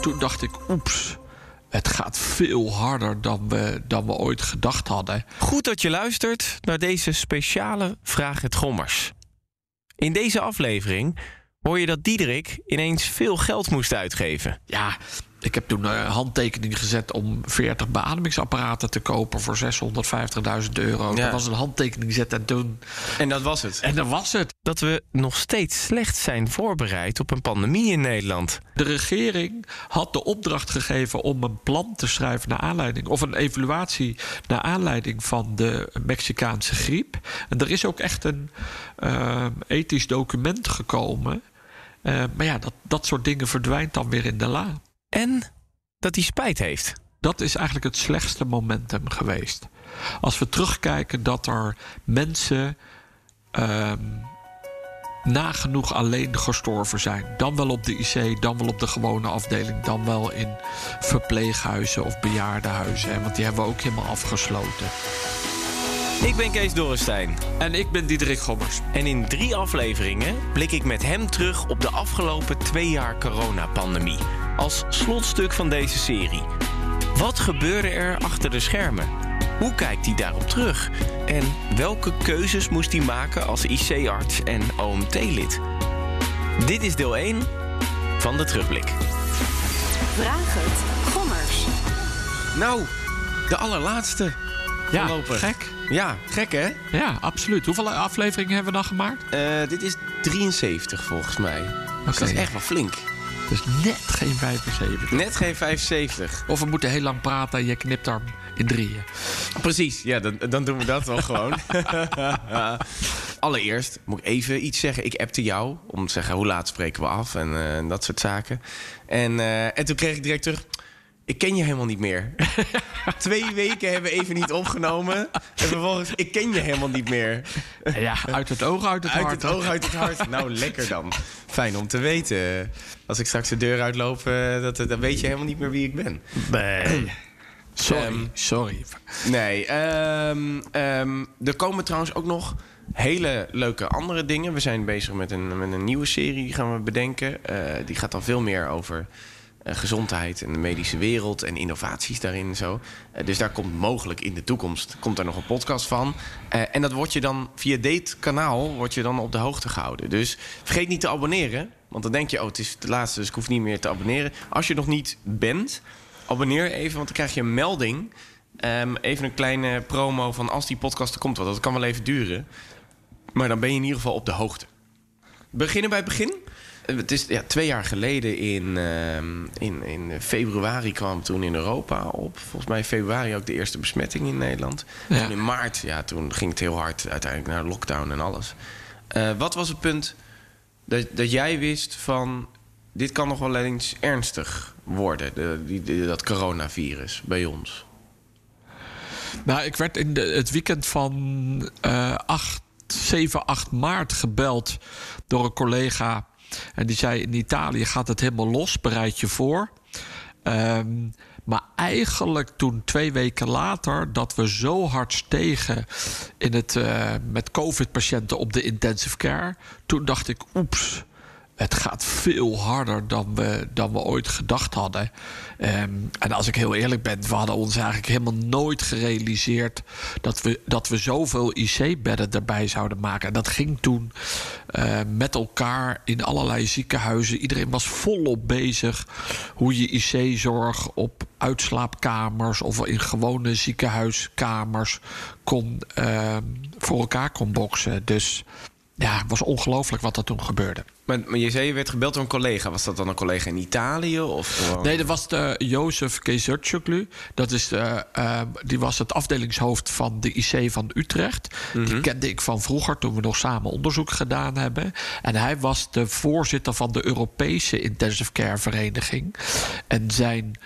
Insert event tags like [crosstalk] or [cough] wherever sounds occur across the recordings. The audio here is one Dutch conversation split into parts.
Toen dacht ik, oeps, het gaat veel harder dan we, dan we ooit gedacht hadden. Goed dat je luistert naar deze speciale Vraag het Gommers. In deze aflevering hoor je dat Diederik ineens veel geld moest uitgeven. Ja, ik heb toen een handtekening gezet om 40 beademingsapparaten te kopen voor 650.000 euro. Ja. Dat was een handtekening zetten en toen. En dat was het. En dat was het. Dat we nog steeds slecht zijn voorbereid op een pandemie in Nederland. De regering had de opdracht gegeven om een plan te schrijven naar aanleiding, of een evaluatie naar aanleiding van de Mexicaanse griep. En er is ook echt een eh, ethisch document gekomen. Eh, maar ja, dat, dat soort dingen verdwijnt dan weer in de la. En dat hij spijt heeft. Dat is eigenlijk het slechtste momentum geweest. Als we terugkijken dat er mensen ehm, nagenoeg alleen gestorven zijn. Dan wel op de IC, dan wel op de gewone afdeling, dan wel in verpleeghuizen of bejaardenhuizen. Want die hebben we ook helemaal afgesloten. Ik ben Kees Dorrestein. En ik ben Diederik Gommers. En in drie afleveringen blik ik met hem terug op de afgelopen twee jaar coronapandemie. Als slotstuk van deze serie. Wat gebeurde er achter de schermen? Hoe kijkt hij daarop terug? En welke keuzes moest hij maken als IC-arts en OMT-lid? Dit is deel 1 van de terugblik. Vraag het. Gommers. Nou, de allerlaatste. Ja, gek. Ja, gek hè? Ja, absoluut. Hoeveel afleveringen hebben we dan gemaakt? Eh, dit is 73 volgens mij. Dus dat is echt wel flink. Dus net geen 75. Net geen 75. Of we moeten heel lang praten en je knipt daar in drieën. Precies, ja, dan, dan doen we dat wel gewoon. [laughs] Allereerst moet ik even iets zeggen. Ik appte jou om te zeggen hoe laat spreken we af en eh, dat soort zaken. En, eh, en toen kreeg ik direct terug. Ik ken je helemaal niet meer. [laughs] Twee weken hebben we even niet opgenomen. En vervolgens, ik ken je helemaal niet meer. Ja, uit het oog, uit het Uit hart. het oog, uit het hart. Nou, lekker dan. Fijn om te weten. Als ik straks de deur uitloop, eh, dat, dan weet je helemaal niet meer wie ik ben. Nee. [clears throat] Sorry, Ehm, sorry. Nee, ehm, ehm, er komen trouwens ook nog hele leuke andere dingen. We zijn bezig met een, met een nieuwe serie, die gaan we bedenken. Eh, die gaat dan veel meer over eh, gezondheid en de medische wereld en innovaties daarin en zo. Eh, dus daar komt mogelijk in de toekomst komt er nog een podcast van. Eh, en dat wordt je dan via dit kanaal wordt je dan op de hoogte gehouden. Dus vergeet niet te abonneren. Want dan denk je, oh, het is de laatste, dus ik hoef niet meer te abonneren. Als je nog niet bent, abonneer even, want dan krijg je een melding. Ehm, even een kleine promo van als die podcast er komt. Want dat kan wel even duren. Maar dan ben je in ieder geval op de hoogte. Beginnen bij het begin. Het is ja, twee jaar geleden in, ehm, in, in februari kwam toen in Europa op. Volgens mij in februari ook de eerste besmetting in Nederland. Ja. Toen in maart, ja, toen ging het heel hard uiteindelijk naar lockdown en alles. Eh, wat was het punt dat, dat jij wist van... dit kan nog wel eens ernstig worden, de, die, dat coronavirus bij ons? Nou, ik werd in de, het weekend van eh 8, 7, 8 maart gebeld door een collega. En die zei: In Italië gaat het helemaal los, bereid je voor. Ehm, maar eigenlijk toen twee weken later dat we zo hard stegen in het, eh, met COVID-patiënten op de intensive care, toen dacht ik: oeps. Het gaat veel harder dan we, dan we ooit gedacht hadden. Ehm, en als ik heel eerlijk ben, we hadden ons eigenlijk helemaal nooit gerealiseerd dat we, dat we zoveel IC-bedden erbij zouden maken. En dat ging toen eh, met elkaar in allerlei ziekenhuizen. Iedereen was volop bezig hoe je IC-zorg op uitslaapkamers of in gewone ziekenhuiskamers kon, ehm, voor elkaar kon boksen. Dus ja, het was ongelooflijk wat er toen gebeurde. Maar, maar je zei je werd gebeld door een collega. Was dat dan een collega in Italië? Of gewoon... Nee, dat was de Jozef Kezertjoglu. Dat is de, eh, die was het afdelingshoofd van de IC van Utrecht. Die kende ik van vroeger toen we nog samen onderzoek gedaan hebben. En hij was de voorzitter van de Europese Intensive Care Vereniging. En zijn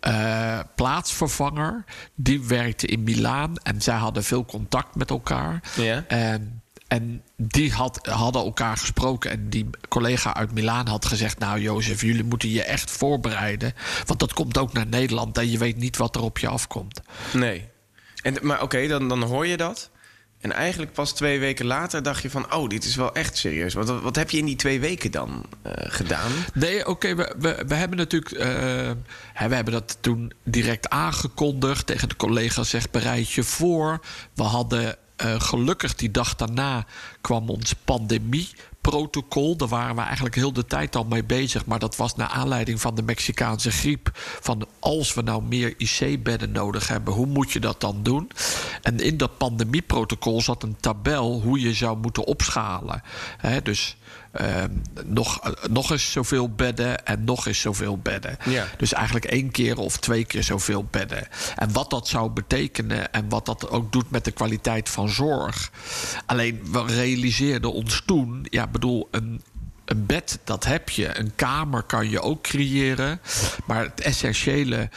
eh, plaatsvervanger, die werkte in Milaan. En zij hadden veel contact met elkaar. Ja. En, en die had, hadden elkaar gesproken. En die collega uit Milaan had gezegd: Nou, Jozef, jullie moeten je echt voorbereiden. Want dat komt ook naar Nederland en je weet niet wat er op je afkomt. Nee. En, maar oké, dan, dan hoor je dat. En eigenlijk pas twee weken later dacht je van... oh, dit is wel echt serieus. Wat, wat heb je in die twee weken dan uh, gedaan? Nee, oké, we, we, we, hebben natuurlijk... Uh, hè, we hebben dat toen direct aangekondigd. Tegen de collega's zegt bereid je voor. We hadden uh, gelukkig die dag daarna kwam ons pandemie protocol. Daar waren we eigenlijk heel de tijd al mee bezig. Maar dat was naar aanleiding van de Mexicaanse griep. Van als we nou meer IC-bedden nodig hebben, hoe moet je dat dan doen? En in dat pandemieprotocol zat een tabel hoe je zou moeten opschalen. Dus uh, nog, nog eens zoveel bedden en nog eens zoveel bedden. Ja. Dus eigenlijk één keer of twee keer zoveel bedden. En wat dat zou betekenen en wat dat ook doet met de kwaliteit van zorg. Alleen we realiseerden ons toen, ja, bedoel, een, een bed, dat heb je. Een kamer kan je ook creëren. Maar het essentiële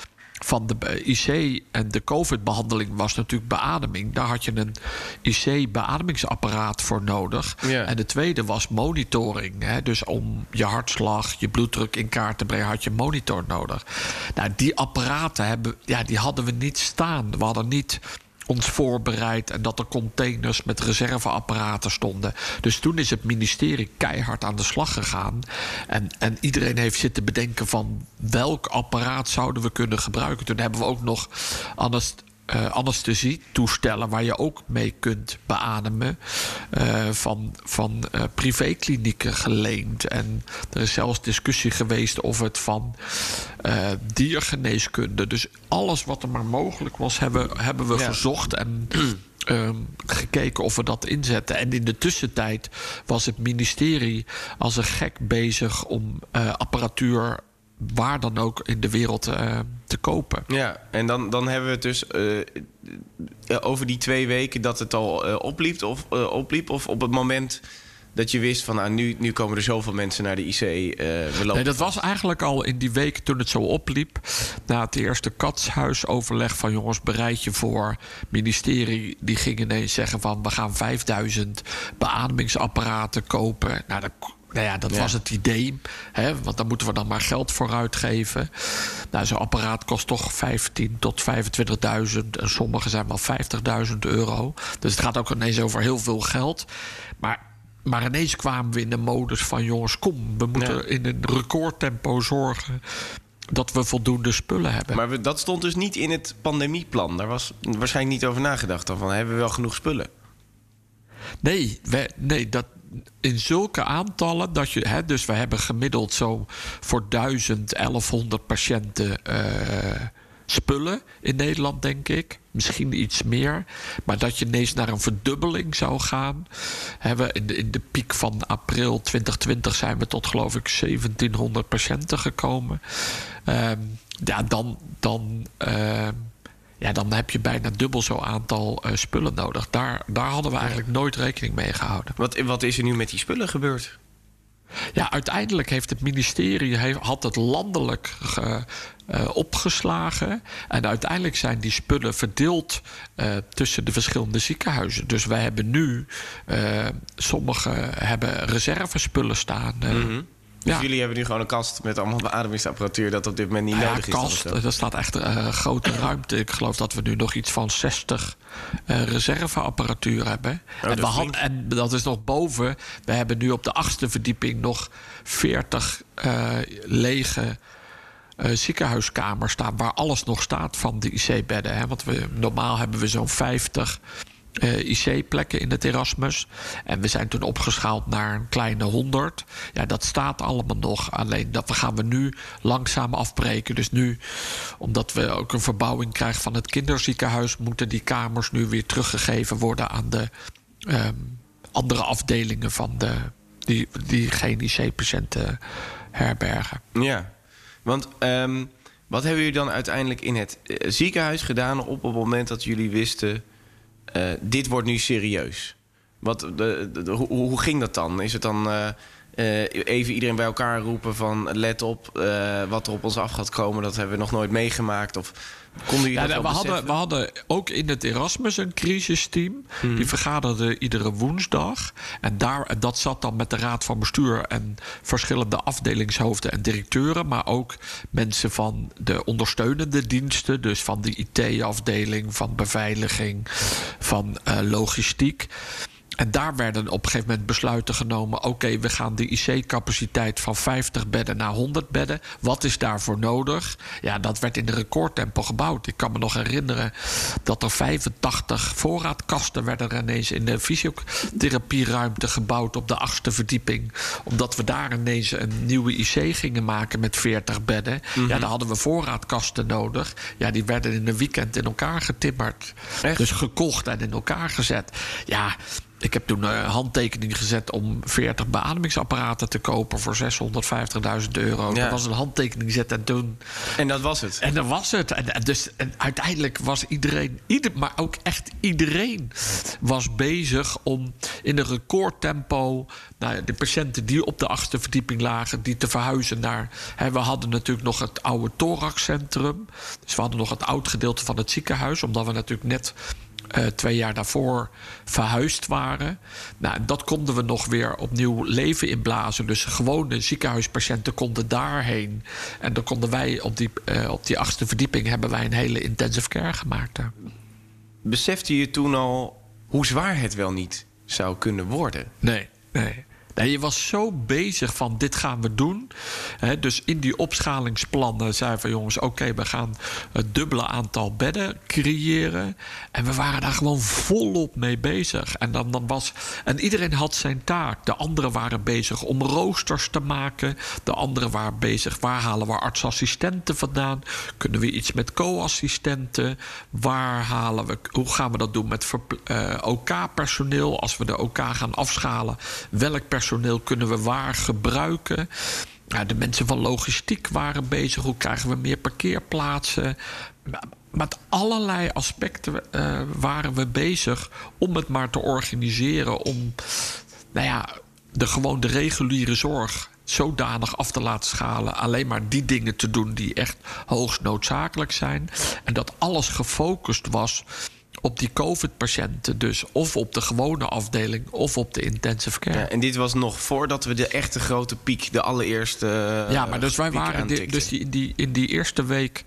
van de IC en de COVID-behandeling was natuurlijk beademing. Daar had je een IC-beademingsapparaat voor nodig. Ja. En de tweede was monitoring. Hè? Dus om je hartslag, je bloeddruk in kaart te brengen, had je monitor nodig. Nou, die apparaten hebben, ja, die hadden we niet staan. We hadden niet ons voorbereid en dat er containers met reserveapparaten stonden. Dus toen is het ministerie keihard aan de slag gegaan. En, en iedereen heeft zitten bedenken van welk apparaat zouden we kunnen gebruiken. Toen hebben we ook nog uh, anesthesietoestellen waar je ook mee kunt beademen. Uh, van van uh, privéklinieken geleend. En er is zelfs discussie geweest of het van diergeneeskunde. Dus alles wat er maar mogelijk was, hebben, hebben we Ja. gezocht. En um, [clears throat] gekeken of we dat inzetten. En in de tussentijd was het ministerie als een gek bezig om apparatuur waar dan ook in de wereld uh, te kopen. Ja, en dan, dan hebben we het dus uh, over die twee weken dat het al uh, opliep, of, opliep. Of op het moment dat je wist van nou, nu, nu komen er zoveel mensen naar de IC. we lopen nee, dat was eigenlijk al in die week toen het zo opliep. Na het eerste katshuisoverleg van jongens, bereid je voor. ministerie die ging ineens zeggen van we gaan 5000 beademingsapparaten kopen. Nou, dat nou ja, dat Ja. was het idee. Hè, want daar moeten we dan maar geld voor uitgeven. Nou, zo'n apparaat kost toch 15 tot 25.000. En sommige zijn wel 50.000 euro. Dus het gaat ook ineens over heel veel geld. Maar, maar ineens kwamen we in de modus van... jongens, kom, we moeten Ja. in een recordtempo zorgen... dat we voldoende spullen hebben. Maar we, dat stond dus niet in het pandemieplan. Daar was waarschijnlijk niet over nagedacht. Dan van hebben we wel genoeg spullen? Nee, we, nee dat, in zulke aantallen dat je. Hè, dus we hebben gemiddeld zo voor 1000, 1100 patiënten eh, spullen in Nederland, denk ik. Misschien iets meer. Maar dat je ineens naar een verdubbeling zou gaan. Hebben in, de, in de piek van april 2020 zijn we tot geloof ik 1700 patiënten gekomen. Ehm, ja, dan. dan ehm, ja, dan heb je bijna dubbel zo'n aantal eh, spullen nodig. Daar, daar hadden we eigenlijk nooit rekening mee gehouden. Wat, wat is er nu met die spullen gebeurd? Ja, uiteindelijk heeft het ministerie heeft, had het landelijk ge, uh, opgeslagen. En uiteindelijk zijn die spullen verdeeld uh, tussen de verschillende ziekenhuizen. Dus wij hebben nu, uh, sommige hebben reservespullen staan. Mm -hmm. Dus ja. jullie hebben nu gewoon een kast met allemaal beademingsapparatuur dat op dit moment niet ja, nodig is. kast, er staat echt uh, grote ruimte. Ik geloof dat we nu nog iets van 60 uh, reserveapparatuur hebben. Oh, en, dat we had, en dat is nog boven. We hebben nu op de achtste verdieping nog 40 uh, lege ziekenhuiskamers staan. Waar alles nog staat van de IC-bedden. Want we, normaal hebben we zo'n 50 uh, IC-plekken in het Erasmus. En we zijn toen opgeschaald naar een kleine 100. Ja, dat staat allemaal nog. Alleen dat we gaan we nu langzaam afbreken. Dus nu, omdat we ook een verbouwing krijgen van het kinderziekenhuis, moeten die kamers nu weer teruggegeven worden aan de um, andere afdelingen van de die, die geen IC-patiënten herbergen. Ja, want um, wat hebben jullie dan uiteindelijk in het uh, ziekenhuis gedaan op het moment dat jullie wisten. Uh, dit wordt nu serieus. Wat, de, hoe, ging dat dan? Is het dan uh, eh, even iedereen bij elkaar roepen van let op, eh, wat er op ons af gaat komen, dat hebben we nog nooit meegemaakt. Of konden jullie Ja, dat we, hadden, we hadden ook in het Erasmus een crisisteam. Mhm. Die vergaderde iedere woensdag. En daar, en dat zat dan met de raad van bestuur en verschillende afdelingshoofden en directeuren. Maar ook mensen van de ondersteunende diensten. Dus van de IT-afdeling, van beveiliging, van eh, logistiek. En daar werden op een gegeven moment besluiten genomen. Oké, we gaan de IC-capaciteit van 50 bedden naar 100 bedden. Wat is daarvoor nodig? Ja, dat werd in een recordtempo gebouwd. Ik kan me nog herinneren dat er 85 voorraadkasten werden er ineens in de fysiotherapieruimte gebouwd op de achtste verdieping. Omdat we daar ineens een nieuwe IC gingen maken met 40 bedden. Ja, daar hadden we voorraadkasten nodig. Ja, die werden in een weekend in elkaar getimmerd. Echt? Dus gekocht en in elkaar gezet. Ja, ik heb toen een handtekening gezet om 40 beademingsapparaten te kopen voor 650.000 euro. Ja. Dat was een handtekening zetten en toen. En dat was het. En dat was het. En, en dus en uiteindelijk was iedereen, ieder, maar ook echt iedereen, was bezig om in een recordtempo nou, de patiënten die op de achtste verdieping lagen, die te verhuizen naar. Hè, we hadden natuurlijk nog het oude thoraxcentrum. Dus we hadden nog het oud gedeelte van het ziekenhuis, omdat we natuurlijk net eh, twee jaar daarvoor verhuisd waren. Nou, dat konden we nog weer opnieuw leven inblazen. Dus gewone ziekenhuispatiënten konden daarheen. En dan konden wij op die, eh, op die achtste verdieping hebben wij een hele intensive care gemaakt. daar. Besefte je toen al hoe zwaar het wel niet zou kunnen worden? Nee, nee. Je was zo bezig van dit gaan we doen. Dus in die opschalingsplannen zei van jongens, oké, we gaan het dubbele aantal bedden creëren. En we waren daar gewoon volop mee bezig. En, dan, dan was, en iedereen had zijn taak. De anderen waren bezig om roosters te maken. De anderen waren bezig, waar halen we artsassistenten vandaan? Kunnen we iets met co-assistenten? Waar halen we, hoe gaan we dat doen met eh, OK-personeel? Als we de OK gaan afschalen, welk personeel kunnen we waar gebruiken? De mensen van logistiek waren bezig. Hoe krijgen we meer parkeerplaatsen? Met allerlei aspecten eh, waren we bezig om het maar te organiseren. Om nou ja, de, gewoon de reguliere zorg zodanig af te laten schalen. Alleen maar die dingen te doen die echt hoogst noodzakelijk zijn. En dat alles gefocust was op die COVID-patiënten. Dus of op de gewone afdeling of op de intensive care. Ja, en dit was nog voordat we de echte grote piek, de allereerste. eh, Ja, maar dus wij piek waren die, dus die, die, in die eerste week,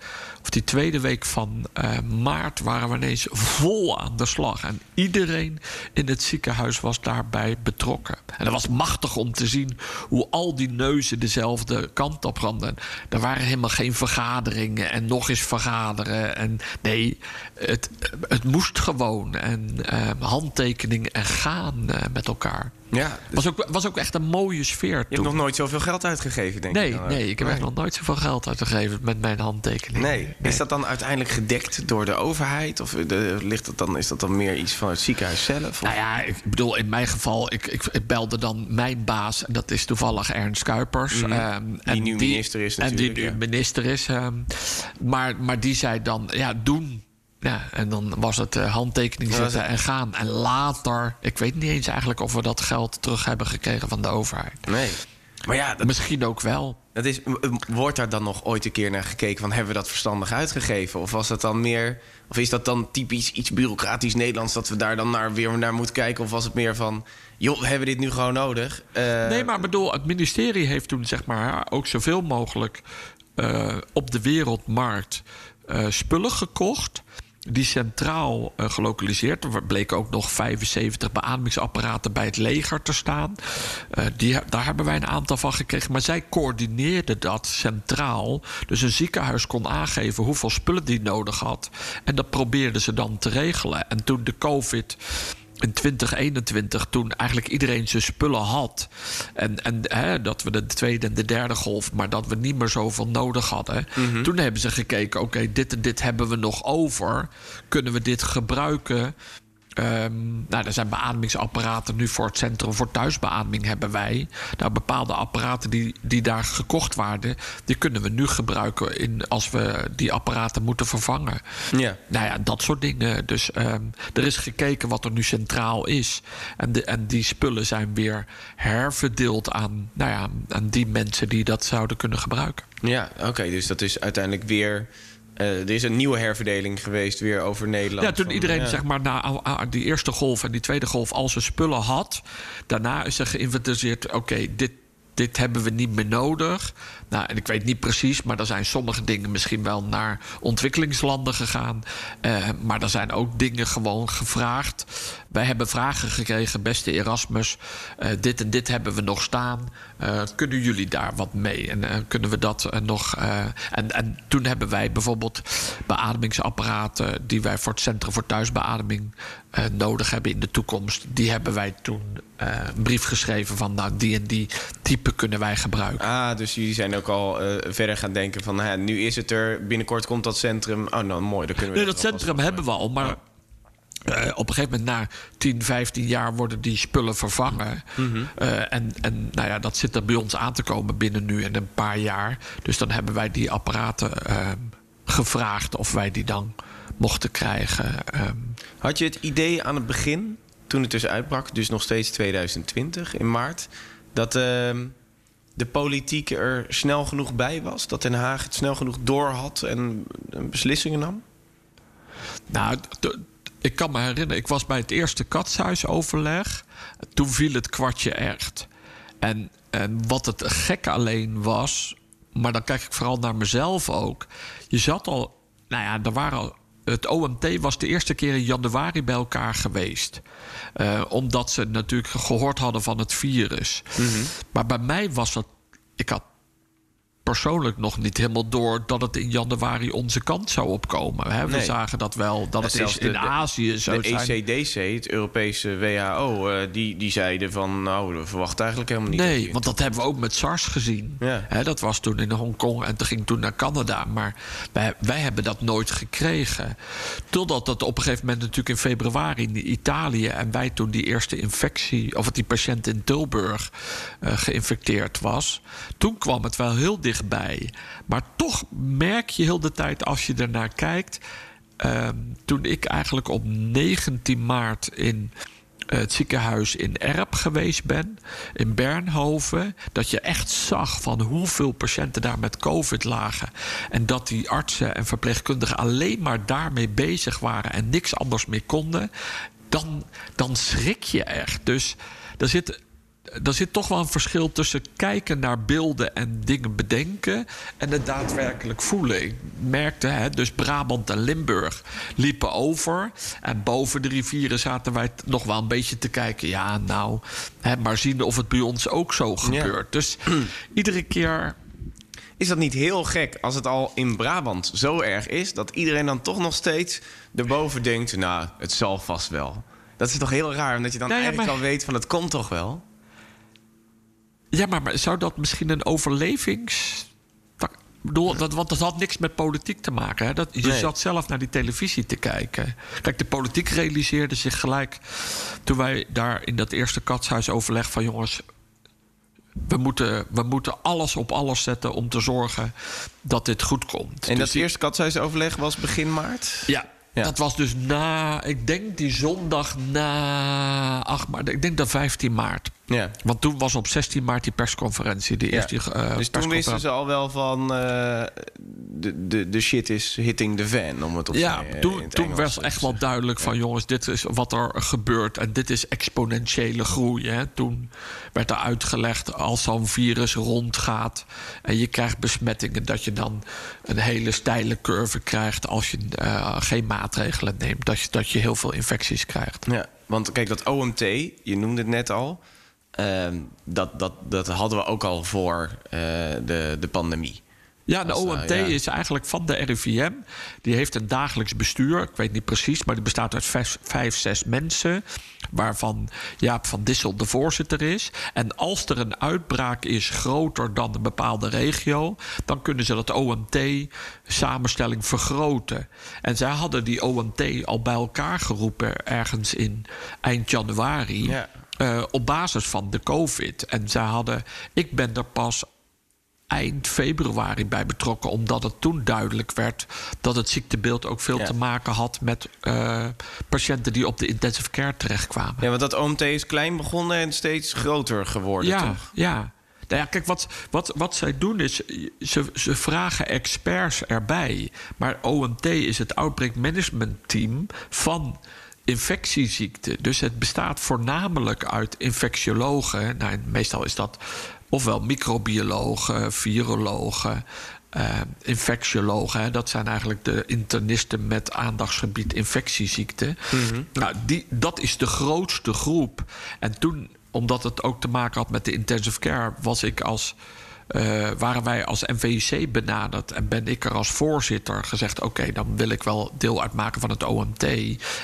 of die tweede week van eh, maart, waren we ineens vol aan de slag. En iedereen in het ziekenhuis was daarbij betrokken. En dat was machtig om te zien hoe al die neuzen dezelfde kant op randen. Er waren helemaal geen vergaderingen en nog eens vergaderen. En nee, het, het moest gewoon. En eh, handtekening en gaan eh, met elkaar. Ja, dus Was ook, was ook echt een mooie sfeer. je hebt toen. nog nooit zoveel geld uitgegeven, denk Nee, ik. dan. nee, ik heb echt nog nooit zoveel geld uitgegeven met mijn handtekening. Nee. Is dat dan uiteindelijk gedekt door de overheid? Of de, ligt dat dan, is dat dan meer iets van het ziekenhuis zelf? Of- Nou ja, ik bedoel, in mijn geval, ik, ik, ik belde dan mijn baas, en dat is toevallig Ernst Kuipers. ehm, en nu minister is En die natuurlijk, nu ja. minister is. ehm, maar, maar die zei dan, ja, doen. Ja, en dan was het eh, handtekening zetten en gaan. En later, ik weet niet eens eigenlijk of we dat geld terug hebben gekregen van de overheid. Nee. Maar ja, dat, Misschien ook wel. dat is, wordt daar dan nog ooit een keer naar gekeken van hebben we dat verstandig uitgegeven? Of was dat dan meer, of is dat dan typisch iets bureaucratisch Nederlands dat we daar dan naar, weer naar moeten kijken? Of was het meer van, joh, we hebben dit nu gewoon nodig? Eh, Nee, maar ik bedoel, het ministerie heeft toen zeg maar ook zoveel mogelijk eh, op de wereldmarkt spullen gekocht. Die centraal eh, gelokaliseerd. Er bleken ook nog 75 beademingsapparaten bij het leger te staan. Eh, die, daar hebben wij een aantal van gekregen. Maar zij coördineerden dat centraal. Dus een ziekenhuis kon aangeven hoeveel spullen die nodig had. En dat probeerden ze dan te regelen. En toen de COVID in 2021, toen eigenlijk iedereen zijn spullen had. En, en hè, dat we de tweede en de derde golf, maar dat we niet meer zoveel nodig hadden. Toen hebben ze gekeken: oké, dit en dit hebben we nog over. Kunnen we dit gebruiken? Ehm, nou, er zijn beademingsapparaten nu voor het Centrum voor Thuisbeademing hebben wij. Nou, bepaalde apparaten die, die daar gekocht waren, die kunnen we nu gebruiken in, als we die apparaten moeten vervangen. Ja. Nou ja, dat soort dingen. Dus ehm, er is gekeken wat er nu centraal is. En, de, en die spullen zijn weer herverdeeld aan, nou ja, aan die mensen die dat zouden kunnen gebruiken. Ja, oké. dus dat is uiteindelijk weer... eh, er is een nieuwe herverdeling geweest weer over Nederland. Ja, toen van, iedereen ja. zeg maar na ah, ah, die eerste golf en die tweede golf al zijn spullen had, daarna is er geïnventariseerd: oké, dit, dit hebben we niet meer nodig. Nou, en ik weet niet precies, maar er zijn sommige dingen misschien wel naar ontwikkelingslanden gegaan. Eh, maar er zijn ook dingen gewoon gevraagd. Wij hebben vragen gekregen, beste Erasmus. eh, dit en dit hebben we nog staan. Eh, kunnen jullie daar wat mee? En kunnen we dat nog. en, en toen hebben wij bijvoorbeeld beademingsapparaten die wij voor het Centrum voor Thuisbeademing nodig hebben in de toekomst. Die hebben wij toen een brief geschreven van nou, die en die type kunnen wij gebruiken. Ah, dus jullie zijn ook al eh, verder gaan denken van... nou nu is het er, binnenkort komt dat centrum. Oh, nou mooi, dan kunnen we... Nee, dat centrum hebben we al, maar eh, op een gegeven moment na 10, 15 jaar worden die spullen vervangen. Eh, en en nou ja, dat zit er bij ons aan te komen binnen nu en een paar jaar. Dus dan hebben wij die apparaten eh, gevraagd of wij die dan mochten krijgen. ehm. Had je het idee aan het begin, toen het dus uitbrak... dus nog steeds 2020 in maart... dat ehm, de politiek er snel genoeg bij was? Dat Den Haag het snel genoeg door had en eh, beslissingen nam? Nou, ik kan me herinneren, ik was bij het eerste katshuisoverleg. Toen viel het kwartje echt. En, en wat het gekke alleen was, maar dan kijk ik vooral naar mezelf ook. Je zat al, nou ja, er waren al. Het OMT was de eerste keer in januari bij elkaar geweest. Eh, omdat ze natuurlijk gehoord hadden van het virus. Maar bij mij was dat. Ik had persoonlijk nog niet helemaal door dat het in januari onze kant zou opkomen. Hè? We Nee. zagen dat wel, dat En het is in de- Azië zo De zijn. ECDC, het Europese WHO, eh, die, die zeiden van... nou, we verwachten eigenlijk helemaal niet... Nee, want dat hebben we ook met SARS gezien. Ja. Hè, dat was toen in Hongkong en toen ging toen naar Canada. Maar wij, wij hebben dat nooit gekregen. Totdat dat op een gegeven moment natuurlijk in februari in Italië... en wij toen die eerste infectie, of die patiënt in Tilburg eh, geïnfecteerd was. Toen kwam het wel heel dichtbij. Maar toch merk je heel de tijd als je ernaar kijkt... Ehm, toen ik eigenlijk op 19 maart in eh, het ziekenhuis in Erp geweest ben, in Bernhoven, dat je echt zag van hoeveel patiënten daar met COVID lagen. En dat die artsen en verpleegkundigen alleen maar daarmee bezig waren en niks anders meer konden, dan, dan schrik je echt. Dus er zit. Er zit toch wel een verschil tussen kijken naar beelden en dingen bedenken en het daadwerkelijk voelen. Ik merkte, hè, dus Brabant en Limburg liepen over. En boven de rivieren zaten wij nog wel een beetje te kijken. Ja, nou, hè, maar zien of het bij ons ook zo gebeurt. Dus [clears throat] iedere keer. Is dat niet heel gek als het al in Brabant zo erg is... dat iedereen dan toch nog steeds erboven denkt... nou, het zal vast wel. Dat is toch heel raar, omdat je dan Nou ja, eigenlijk maar- al weet van het komt toch wel? Ja, maar, maar zou dat misschien een overlevings. bedoel, dat, want dat had niks met politiek te maken. Hè? Dat, je Nee. zat zelf naar die televisie te kijken. Kijk, de politiek realiseerde zich gelijk. toen wij daar in dat eerste katshuisoverleg van jongens. We moeten, we moeten alles op alles zetten om te zorgen dat dit goed komt. En Dus dat die- eerste katshuisoverleg was begin maart? ja, Ja. dat was dus na, ik denk die zondag na 8 maart. Ik denk dat 15 maart. Ja. Want toen was op 16 maart die persconferentie. Die Ja. eerste, eh, dus toen wisten ze al wel van... eh, de, de, de shit is hitting the fan, om het op Ja, zijn, eh, toen, het toen werd echt wel duidelijk van... jongens, dit is wat er gebeurt en dit is exponentiële groei. Hè. Toen werd er uitgelegd als zo'n virus rondgaat... en je krijgt besmettingen... dat je dan een hele steile curve krijgt... als je geen maatregelen neemt. Dat je, dat je heel veel infecties krijgt. Ja, want kijk, dat OMT, je noemde het net al... ehm, dat, dat, dat hadden we ook al voor eh, de, de pandemie. Ja, de eh, OMT ja. is eigenlijk van de RIVM. Die heeft een dagelijks bestuur. Ik weet niet precies, maar die bestaat uit vijf, vijf zes mensen. waarvan Jaap van Dissel de voorzitter is. En als er een uitbraak is groter dan een bepaalde regio, dan kunnen ze dat OMT-samenstelling vergroten. En zij hadden die OMT al bij elkaar geroepen ergens in eind januari. Ja. Eh, op basis van de COVID. En zij hadden. Ik ben er pas eind februari bij betrokken, omdat het toen duidelijk werd dat het ziektebeeld ook veel Ja. te maken had met eh, patiënten die op de intensive care terechtkwamen. Ja, want dat OMT is klein begonnen en steeds groter geworden, ja, toch? ja. Nou ja, kijk, wat, wat, wat zij doen is, ze, ze vragen experts erbij. Maar OMT is het Outbreak Management Team van infectieziekten. Dus het bestaat voornamelijk uit infectiologen. Nou, meestal is dat ofwel microbiologen, virologen, eh, infectiologen. Hè. Dat zijn eigenlijk de internisten met aandachtsgebied infectieziekten. nou, die, dat is de grootste groep. En toen, omdat het ook te maken had met de intensive care, was ik als. Eh, waren wij als NVIC benaderd en ben ik er als voorzitter gezegd: Oké, dan wil ik wel deel uitmaken van het OMT.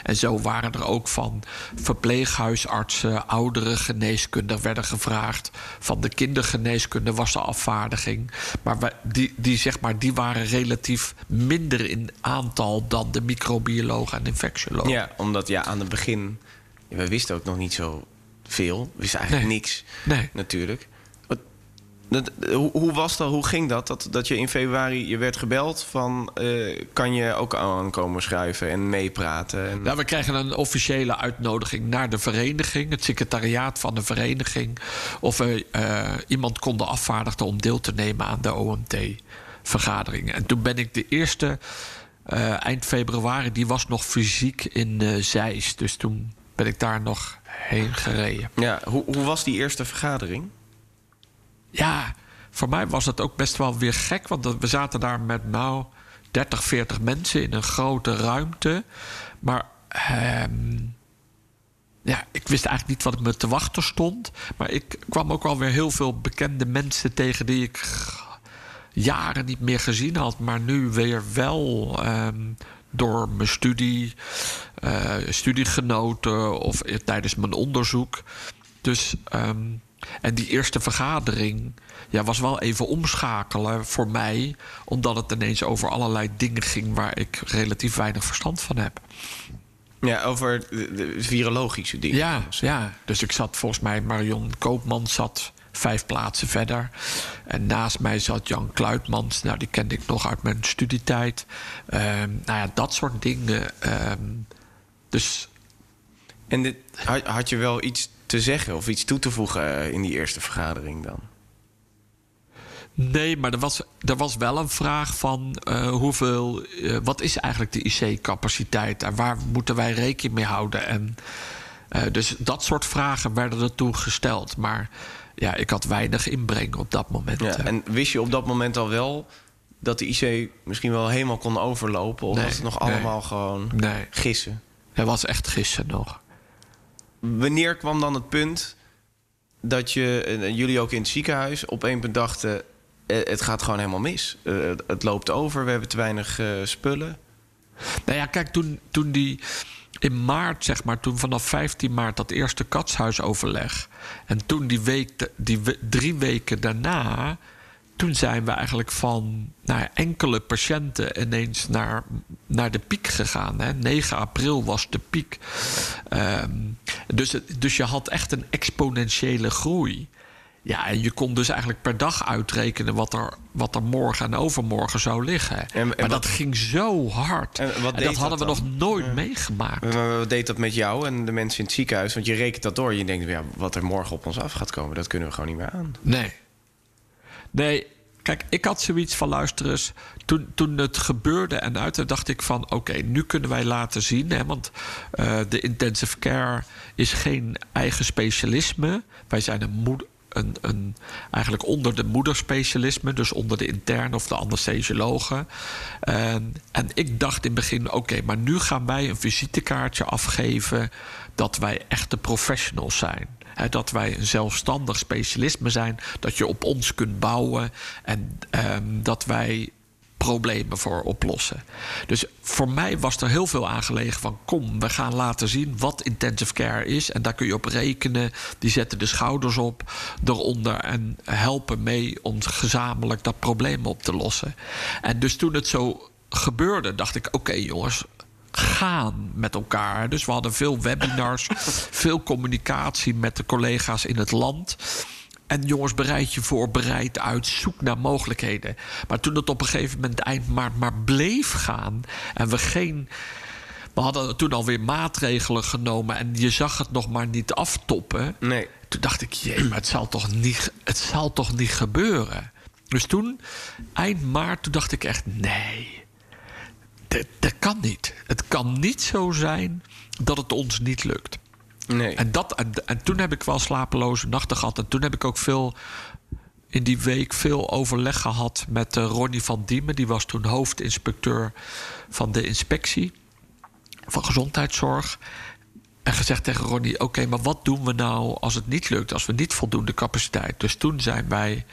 En zo waren er ook van verpleeghuisartsen, oudere geneeskunde werden gevraagd. Van de kindergeneeskunde was de afvaardiging. Maar wij, die, die, zeg maar die waren relatief minder in aantal dan de microbiologen en infectiologen. Ja, omdat ja, aan het begin... we wisten ook nog niet zo veel. We wisten eigenlijk Nee. niks, Nee. natuurlijk. Dat- hoe, hoe was dat? Hoe ging dat? dat? Dat je in februari je werd gebeld van... eh, kan je ook aankomen schuiven en meepraten? En... Nou, we kregen een officiële uitnodiging naar de vereniging, het secretariaat van de vereniging. Of we eh, iemand konden afvaardigen om deel te nemen aan de OMT-vergadering. En toen ben ik de eerste, eh, eind februari, die was nog fysiek in Zeist. Dus toen ben ik daar nog heen gereden. Ja, hoe, hoe was die eerste vergadering? Ja, voor mij was het ook best wel weer gek. Want we zaten daar met nou 30, 40 mensen in een grote ruimte. Maar ehm, ja, ik wist eigenlijk niet wat me te wachten stond. Maar ik kwam ook wel weer heel veel bekende mensen tegen die ik jaren niet meer gezien had. Maar nu weer wel ehm, door mijn studie, eh, studiegenoten of tijdens mijn onderzoek. Dus, ehm, en die eerste vergadering ja, was wel even omschakelen voor mij, omdat het ineens over allerlei dingen ging waar ik relatief weinig verstand van heb. Ja, over de, de virologische dingen. Ja, ja, dus ik zat volgens mij, Marion Koopman zat vijf plaatsen verder. En naast mij zat Jan Kluitmans, nou die kende ik nog uit mijn studietijd. Ehm, nou ja, dat soort dingen. ehm, dus En dit, had, had je wel iets te zeggen of iets toe te voegen eh, in die eerste vergadering dan? Nee, maar er was, er was wel een vraag van eh, hoeveel. eh, wat is eigenlijk de IC-capaciteit en waar moeten wij rekening mee houden? En, dus dat soort vragen werden er toen gesteld. Maar ja, ik had weinig inbreng op dat moment. Ja, en wist je op dat moment al wel dat de IC misschien wel helemaal kon overlopen? Of Nee, was het nog nee. allemaal gewoon nee, gissen? het was echt gissen nog. Wanneer kwam dan het punt dat je, en jullie ook in het ziekenhuis, op één punt dachten... eh, het gaat gewoon helemaal mis. Eh, het loopt over, we hebben te weinig eh, spullen. Nou ja, kijk, toen, toen die in maart, zeg maar, toen vanaf 15 maart dat eerste katshuisoverleg. En toen die week, die drie weken daarna. Toen zijn we eigenlijk van nou ja, enkele patiënten ineens naar, naar de piek gegaan. Hè. 9 april was de piek. Ehm, dus, dus je had echt een exponentiële groei. Ja, en je kon dus eigenlijk per dag uitrekenen wat er, wat er morgen en overmorgen zou liggen. En- en maar wat- dat ging zo hard. En dat hadden we nog nooit meegemaakt. Maar wat deed dat met jou en de mensen in het ziekenhuis? Want je rekent dat door. Je denkt, ja, wat er morgen op ons af gaat komen, dat kunnen we gewoon niet meer aan. Nee. Nee, kijk, ik had zoiets van luister eens. Toen, toen het gebeurde en uit, dacht ik van oké, nu kunnen wij laten zien. Hè, want eh, de intensive care is geen eigen specialisme. Wij zijn een moeder. Een, eigenlijk onder de moederspecialisme, dus onder de interne of de anesthesiologen. En, en ik dacht in het begin: oké, maar nu gaan wij een visitekaartje afgeven dat wij echte professionals zijn. Dat wij een zelfstandig specialisme zijn, dat je op ons kunt bouwen en ehm, dat wij problemen voor oplossen. Dus voor mij was er heel veel aangelegen van... kom, we gaan laten zien wat intensive care is. En daar kun je op rekenen. Die zetten de schouders op eronder... en helpen mee om gezamenlijk dat probleem op te lossen. En dus toen het zo gebeurde, dacht ik... oké jongens, gaan met elkaar. Dus we hadden veel webinars, [laughs] veel communicatie met de collega's in het land. En jongens, bereid je voor, bereid uit, zoek naar mogelijkheden. Maar toen het op een gegeven moment eind maart maar bleef gaan en we geen. We hadden toen alweer maatregelen genomen en je zag het nog maar niet aftoppen. Nee. Toen dacht ik, jee, maar het zal toch niet, het zal toch niet gebeuren? Dus toen, eind maart, toen dacht ik echt, nee, dat, dat kan niet. Het kan niet zo zijn dat het ons niet lukt. Nee. En, dat, en, en toen heb ik wel slapeloze nachten gehad. En toen heb ik ook veel in die week veel overleg gehad met uh, Ronnie van Diemen. Die was toen hoofdinspecteur van de inspectie van gezondheidszorg. En gezegd tegen Ronnie: Oké, maar wat doen we nou als het niet lukt? Als we niet voldoende capaciteit. Dus toen zijn wij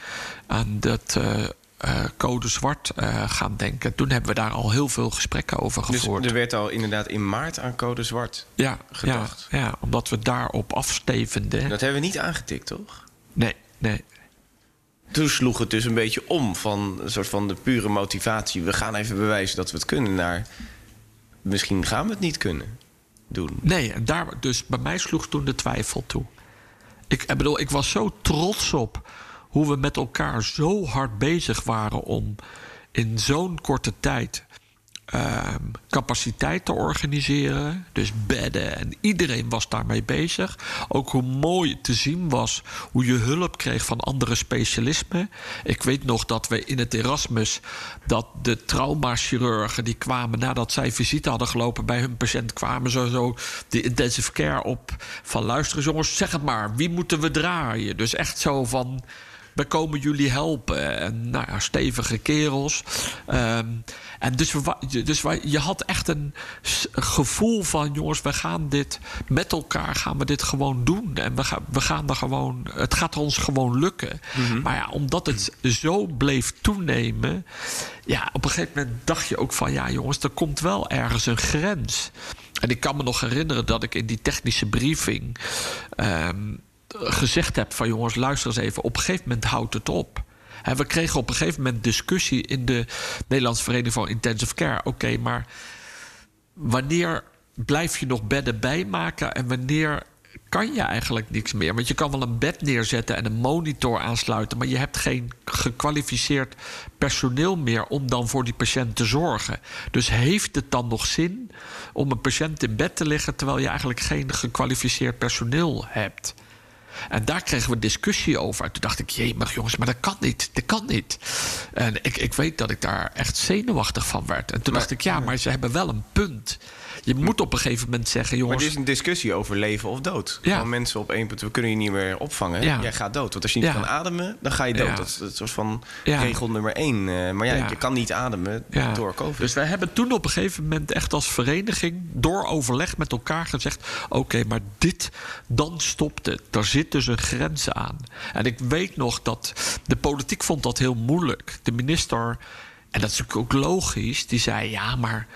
aan dat. Uh, uh, code zwart uh, gaan denken. Toen hebben we daar al heel veel gesprekken over gevoerd. Dus er werd al inderdaad in maart aan code zwart ja, gedacht. Ja, ja, omdat we daarop afstevenden. Dat hebben we niet aangetikt, toch? Nee, nee. Toen sloeg het dus een beetje om van een soort van de pure motivatie. We gaan even bewijzen dat we het kunnen naar misschien gaan we het niet kunnen doen. Nee, en daar, dus bij mij sloeg toen de twijfel toe. Ik, ik bedoel, ik was zo trots op hoe we met elkaar zo hard bezig waren om in zo'n korte tijd uh, capaciteit te organiseren. Dus bedden en iedereen was daarmee bezig. Ook hoe mooi te zien was hoe je hulp kreeg van andere specialismen. Ik weet nog dat we in het Erasmus dat de traumachirurgen die kwamen nadat zij visite hadden gelopen bij hun patiënt kwamen zo, zo de intensive care op van luisteren jongens zeg het maar wie moeten we draaien dus echt zo van we komen jullie helpen. En nou ja, stevige kerels. Um, en dus, we, dus we, je had echt een gevoel van... jongens, we gaan dit met elkaar gaan we dit gewoon doen. En we gaan, we gaan er gewoon... het gaat ons gewoon lukken. Mm -hmm. Maar ja, omdat het zo bleef toenemen... ja, op een gegeven moment dacht je ook van... ja, jongens, er komt wel ergens een grens. En ik kan me nog herinneren dat ik in die technische briefing... Um, gezegd heb van jongens, luister eens even, op een gegeven moment houdt het op. He, we kregen op een gegeven moment discussie in de Nederlandse Vereniging voor Intensive Care. Oké, maar wanneer blijf je nog bedden bijmaken en wanneer kan je eigenlijk niks meer? Want je kan wel een bed neerzetten en een monitor aansluiten, maar je hebt geen gekwalificeerd personeel meer om dan voor die patiënt te zorgen. Dus heeft het dan nog zin om een patiënt in bed te leggen terwijl je eigenlijk geen gekwalificeerd personeel hebt? En daar kregen we discussie over. En toen dacht ik, jee, maar jongens, maar dat kan niet. Dat kan niet. En ik, ik weet dat ik daar echt zenuwachtig van werd. En toen Maar- dacht ik, ja, maar ze hebben wel een punt. Je moet op een gegeven moment zeggen, Maar jongens... dit is een discussie over leven of dood. Ja. Gewoon mensen op één punt, we kunnen je niet meer opvangen. Ja. Jij gaat dood. Want als je niet Ja. kan ademen, dan ga je dood. Ja. Dat is een soort van regel nummer één. Eh, maar ja, je kan niet ademen door COVID. Dus wij hebben toen op een gegeven moment echt als vereniging door overleg met elkaar gezegd: oké, maar dit, dan stopt het. Er zit dus een grens aan. En ik weet nog dat de politiek vond dat heel moeilijk. De minister, en dat is natuurlijk ook logisch, die zei: ja, maar.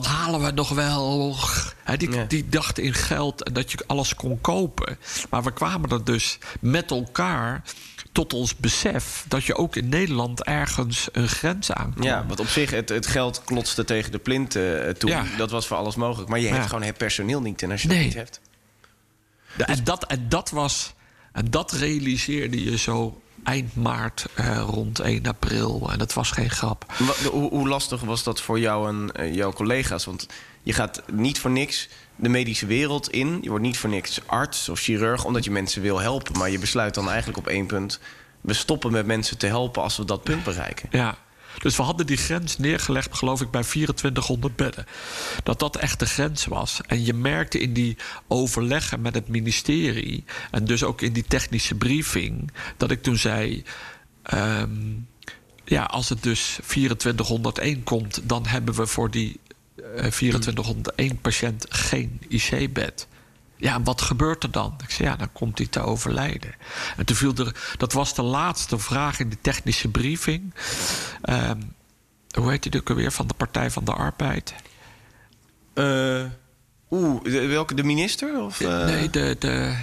Dan halen we nog wel. Hè, die, Ja. die dacht in geld en dat je alles kon kopen. Maar we kwamen er dus met elkaar tot ons besef dat je ook in Nederland ergens een grens aankomt. Ja, want op zich, het, het geld klotste tegen de plint eh, toe. Ja. Dat was voor alles mogelijk. Maar je hebt Ja. gewoon het personeel niet. En als je Nee. dat niet hebt... Ja, En, dat, en dat was. En dat realiseerde je zo eind maart eh, rond 1 april. En dat was geen grap. Hoe, hoe lastig was dat voor jou en eh, jouw collega's? Want je gaat niet voor niks de medische wereld in. Je wordt niet voor niks arts of chirurg, omdat je mensen wil helpen. Maar je besluit dan eigenlijk op één punt... we stoppen met mensen te helpen als we dat punt bereiken. Ja. Dus we hadden die grens neergelegd, geloof ik, bij 2400 bedden. Dat dat echt de grens was. En je merkte in die overleggen met het ministerie... en dus ook in die technische briefing... dat ik toen zei... ehm, ja, als het dus 2401 komt... dan hebben we voor die eh, 2401 patiënt geen IC-bed. Ja, wat gebeurt er dan? Ik zei, ja, dan komt hij te overlijden. En toen viel er... Dat was de laatste vraag in de technische briefing. Ehm, hoe heet die ook alweer van de Partij van de Arbeid? Eh, Oeh, de- welke? De minister? Of, eh, nee, de, de.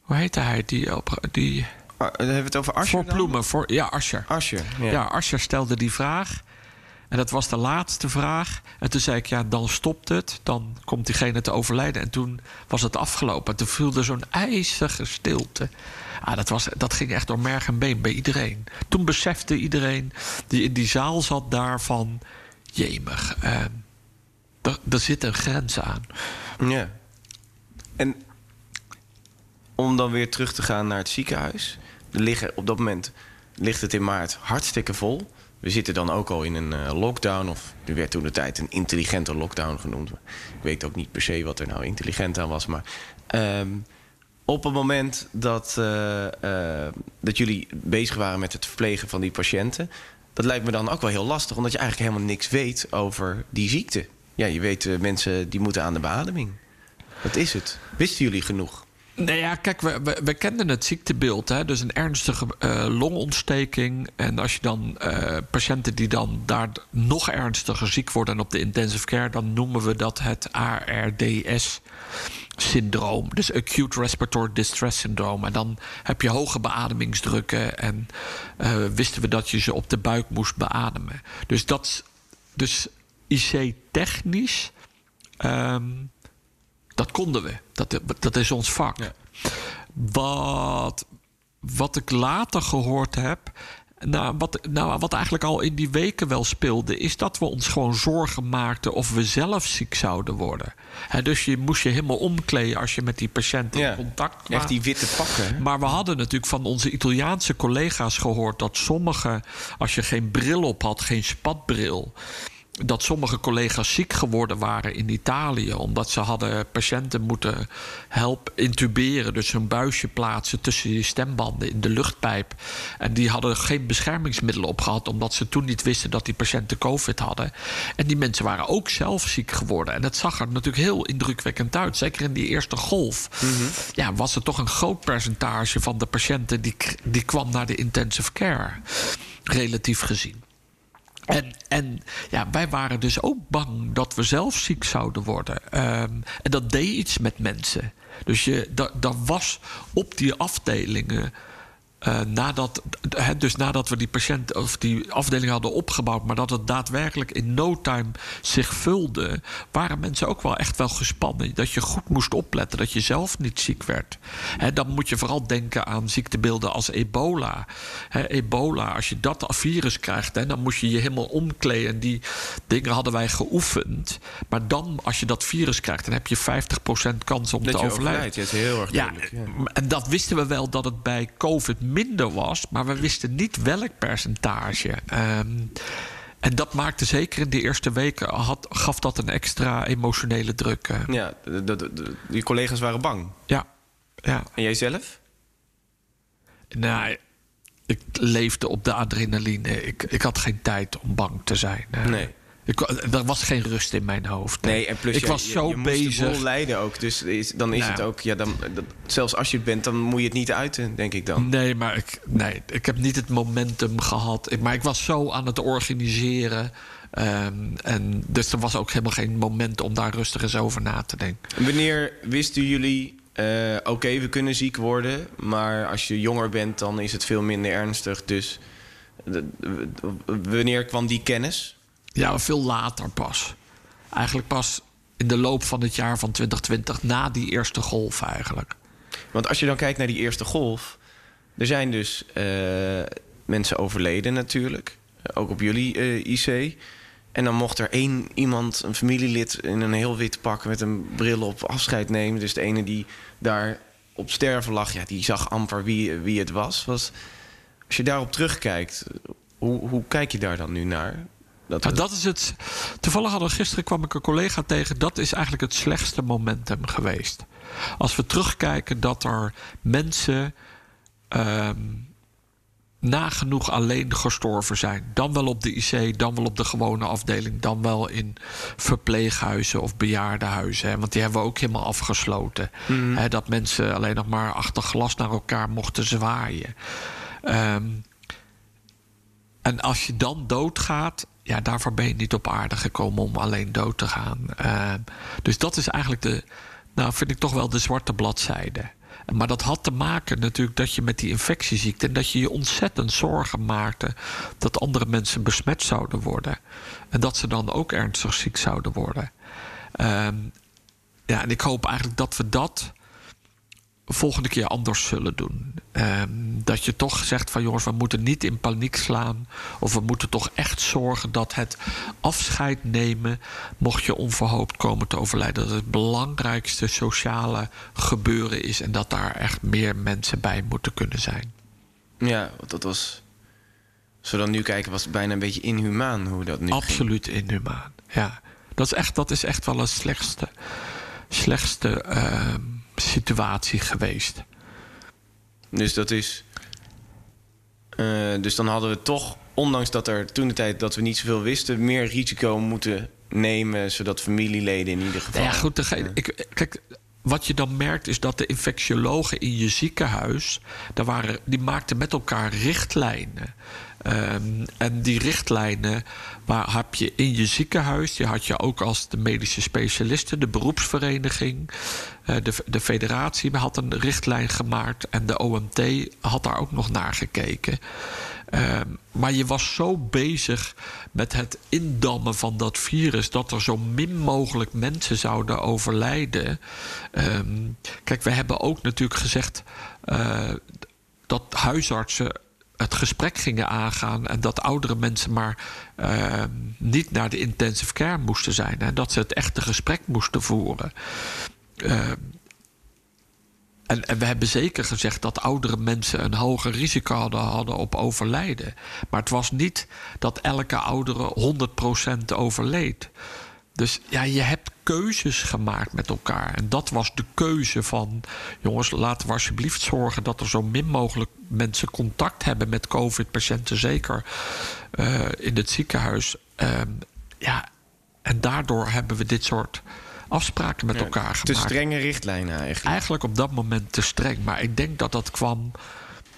Hoe heette hij? Die, die Ah, dan hebben we het over Asscher voor? Ploemen, voor, ja, Asscher. Asscher, ja. Ja. Asscher stelde die vraag. En dat was de laatste vraag. En toen zei ik, ja, dan stopt het. Dan komt diegene te overlijden. En toen was het afgelopen. En toen viel er zo'n ijzige stilte. Ah, dat, was, dat ging echt door merg en been bij iedereen. Toen besefte iedereen die in die zaal zat daarvan... jemig, eh, er, zit een grens aan. Ja. En om dan weer terug te gaan naar het ziekenhuis. Er liggen, op dat moment ligt het in maart hartstikke vol. We zitten dan ook al in een eh, lockdown. Of er werd toen de tijd een intelligente lockdown genoemd. Ik weet ook niet per se wat er nou intelligent aan was. Maar ehm, op het moment dat, eh, eh, dat jullie bezig waren met het verplegen van die patiënten... dat lijkt me dan ook wel heel lastig. Omdat je eigenlijk helemaal niks weet over die ziekte. Ja, je weet mensen die moeten aan de beademing. Dat is het. Wisten jullie genoeg? Nee, ja, kijk, we, we, kenden het ziektebeeld. Hè? Dus een ernstige eh, longontsteking. En als je dan eh, patiënten die dan daar nog ernstiger ziek worden en op de intensive care, dan noemen we dat het ARDS-syndroom. Dus Acute Respiratory Distress Syndrome. En dan heb je hoge beademingsdrukken. En eh, wisten we dat je ze op de buik moest beademen. Dus dat, dus IC-technisch. ehm, dat konden we. Dat, dat is ons vak. Ja. Wat, wat ik later gehoord heb. Nou wat, nou, wat eigenlijk al in die weken wel speelde, is dat we ons gewoon zorgen maakten of we zelf ziek zouden worden. Hè, dus je moest je helemaal omkleden als je met die patiënt in Ja. contact kwam. Echt die witte pakken. hè? Maar we hadden natuurlijk van onze Italiaanse collega's gehoord dat sommige, als je geen bril op had, geen spatbril. Dat sommige collega's ziek geworden waren in Italië. Omdat ze hadden patiënten moeten helpen intuberen. Dus een buisje plaatsen tussen je stembanden in de luchtpijp. En die hadden geen beschermingsmiddelen op gehad. Omdat ze toen niet wisten dat die patiënten COVID hadden. En die mensen waren ook zelf ziek geworden. En het zag er natuurlijk heel indrukwekkend uit. Zeker in die eerste golf. Ja, was er toch een groot percentage van de patiënten die, die kwam naar de intensive care. Relatief gezien. En, en ja, wij waren dus ook bang dat we zelf ziek zouden worden. Ehm, en dat deed iets met mensen. Dus je, da- daar was op die afdelingen. Eh, nadat, dus nadat we die patiënt of die afdeling hadden opgebouwd, maar dat het daadwerkelijk in no time zich vulde, waren mensen ook wel echt wel gespannen. Dat je goed moest opletten dat je zelf niet ziek werd. Dan moet je vooral denken aan ziektebeelden als ebola. Ebola, als je dat virus krijgt, dan moest je je helemaal omkleden. Die dingen hadden wij geoefend. Maar dan, als je dat virus krijgt, dan heb je 50% kans om Dat te overlijden. Ja, is heel erg Ja. Ja. en dat wisten we wel dat het bij COVID minder was, maar we wisten niet welk percentage. Ehm, en dat maakte zeker in de eerste weken, had, gaf dat een extra emotionele druk. eh. Ja, de, de, de- die collega's waren bang. ja, ja. En jij zelf? Nou, ik leefde op de adrenaline. Ik, ik had geen tijd om bang te zijn. eh. Nee. Ik, er was geen rust in mijn hoofd. Nee, en plus ik jij- was je, zo je bezig. boel leiden ook. Dus is, dan is Nou. het ook... Ja, dan, dat, zelfs als je het bent, dan moet je het niet uiten, denk ik dan. Nee, maar ik, nee, ik heb niet het momentum gehad. Ik- Maar ik was zo aan het organiseren. ehm, en dus er was ook helemaal geen moment om daar rustig eens over na te denken. En Wanneer wisten jullie... eh, Oké, we kunnen ziek worden, maar als je jonger bent, dan is het veel minder ernstig. Dus wanneer kwam die kennis? Ja, veel later pas. Eigenlijk pas in de loop van het jaar van 2020, na die eerste golf eigenlijk. Want als je dan kijkt naar die eerste golf, er zijn dus eh, mensen overleden natuurlijk, ook op jullie eh, IC. En dan mocht er één iemand, een familielid in een heel wit pak met een bril op afscheid nemen. Dus de ene die daar op sterven lag, ja, die zag amper wie, wie het was. was. Als je daarop terugkijkt, hoe, hoe kijk je daar dan nu naar? Dat Maar dat is het. Toevallig hadden gisteren kwam ik een collega tegen. Dat is eigenlijk het slechtste momentum geweest. Als we terugkijken dat er mensen ehm, nagenoeg alleen gestorven zijn. Dan wel op de IC, dan wel op de gewone afdeling, dan wel in verpleeghuizen of bejaardenhuizen. Hè, want die hebben we ook helemaal afgesloten. Hè, dat mensen alleen nog maar achter glas naar elkaar mochten zwaaien. Ehm, en als je dan doodgaat, ja, daarvoor ben je niet op aarde gekomen om alleen dood te gaan. Uh, dus dat is eigenlijk de, nou vind ik toch wel de zwarte bladzijde. Maar dat had te maken natuurlijk dat je met die infectieziekte... en dat je je ontzettend zorgen maakte dat andere mensen besmet zouden worden. En dat ze dan ook ernstig ziek zouden worden. Uh, ja, en ik hoop eigenlijk dat we dat volgende keer anders zullen doen. Um, dat je toch zegt van jongens, we moeten niet in paniek slaan. Of we moeten toch echt zorgen dat het afscheid nemen, mocht je onverhoopt komen te overlijden, dat het belangrijkste sociale gebeuren is. En dat daar echt meer mensen bij moeten kunnen zijn. Ja, dat was. Als we dan nu kijken, was het bijna een beetje inhumaan hoe dat nu Absoluut inhumaan. Ja. Dat is echt, dat is echt wel het slechtste. slechtste uh, situatie geweest. Dus dat is. Uh, dus dan hadden we toch, ondanks dat er toen de tijd dat we niet zoveel wisten, meer risico moeten nemen, zodat familieleden in ieder geval. Ja, goed. Degene, ik, kijk, wat je dan merkt is dat de infectiologen in je ziekenhuis, daar waren, die maakten met elkaar richtlijnen. Um, en die richtlijnen waar heb je in je ziekenhuis, die had je ook als de medische specialisten, de beroepsvereniging, uh, de, de federatie had een richtlijn gemaakt en de OMT had daar ook nog naar gekeken. Um, maar je was zo bezig met het indammen van dat virus dat er zo min mogelijk mensen zouden overlijden. Um, kijk, we hebben ook natuurlijk gezegd uh, dat huisartsen het gesprek gingen aangaan en dat oudere mensen maar uh, niet naar de intensive care moesten zijn en dat ze het echte gesprek moesten voeren. Uh, en, en, we hebben zeker gezegd dat oudere mensen een hoger risico hadden, hadden op overlijden. Maar het was niet dat elke oudere 100% overleed. Dus ja, je hebt keuzes gemaakt met elkaar. En dat was de keuze van... jongens, laten we alsjeblieft zorgen... dat er zo min mogelijk mensen contact hebben met covid-patiënten... zeker uh, in het ziekenhuis. Uh, ja, en daardoor hebben we dit soort afspraken met ja, elkaar gemaakt. Te strenge richtlijnen eigenlijk. Eigenlijk op dat moment te streng. Maar ik denk dat dat kwam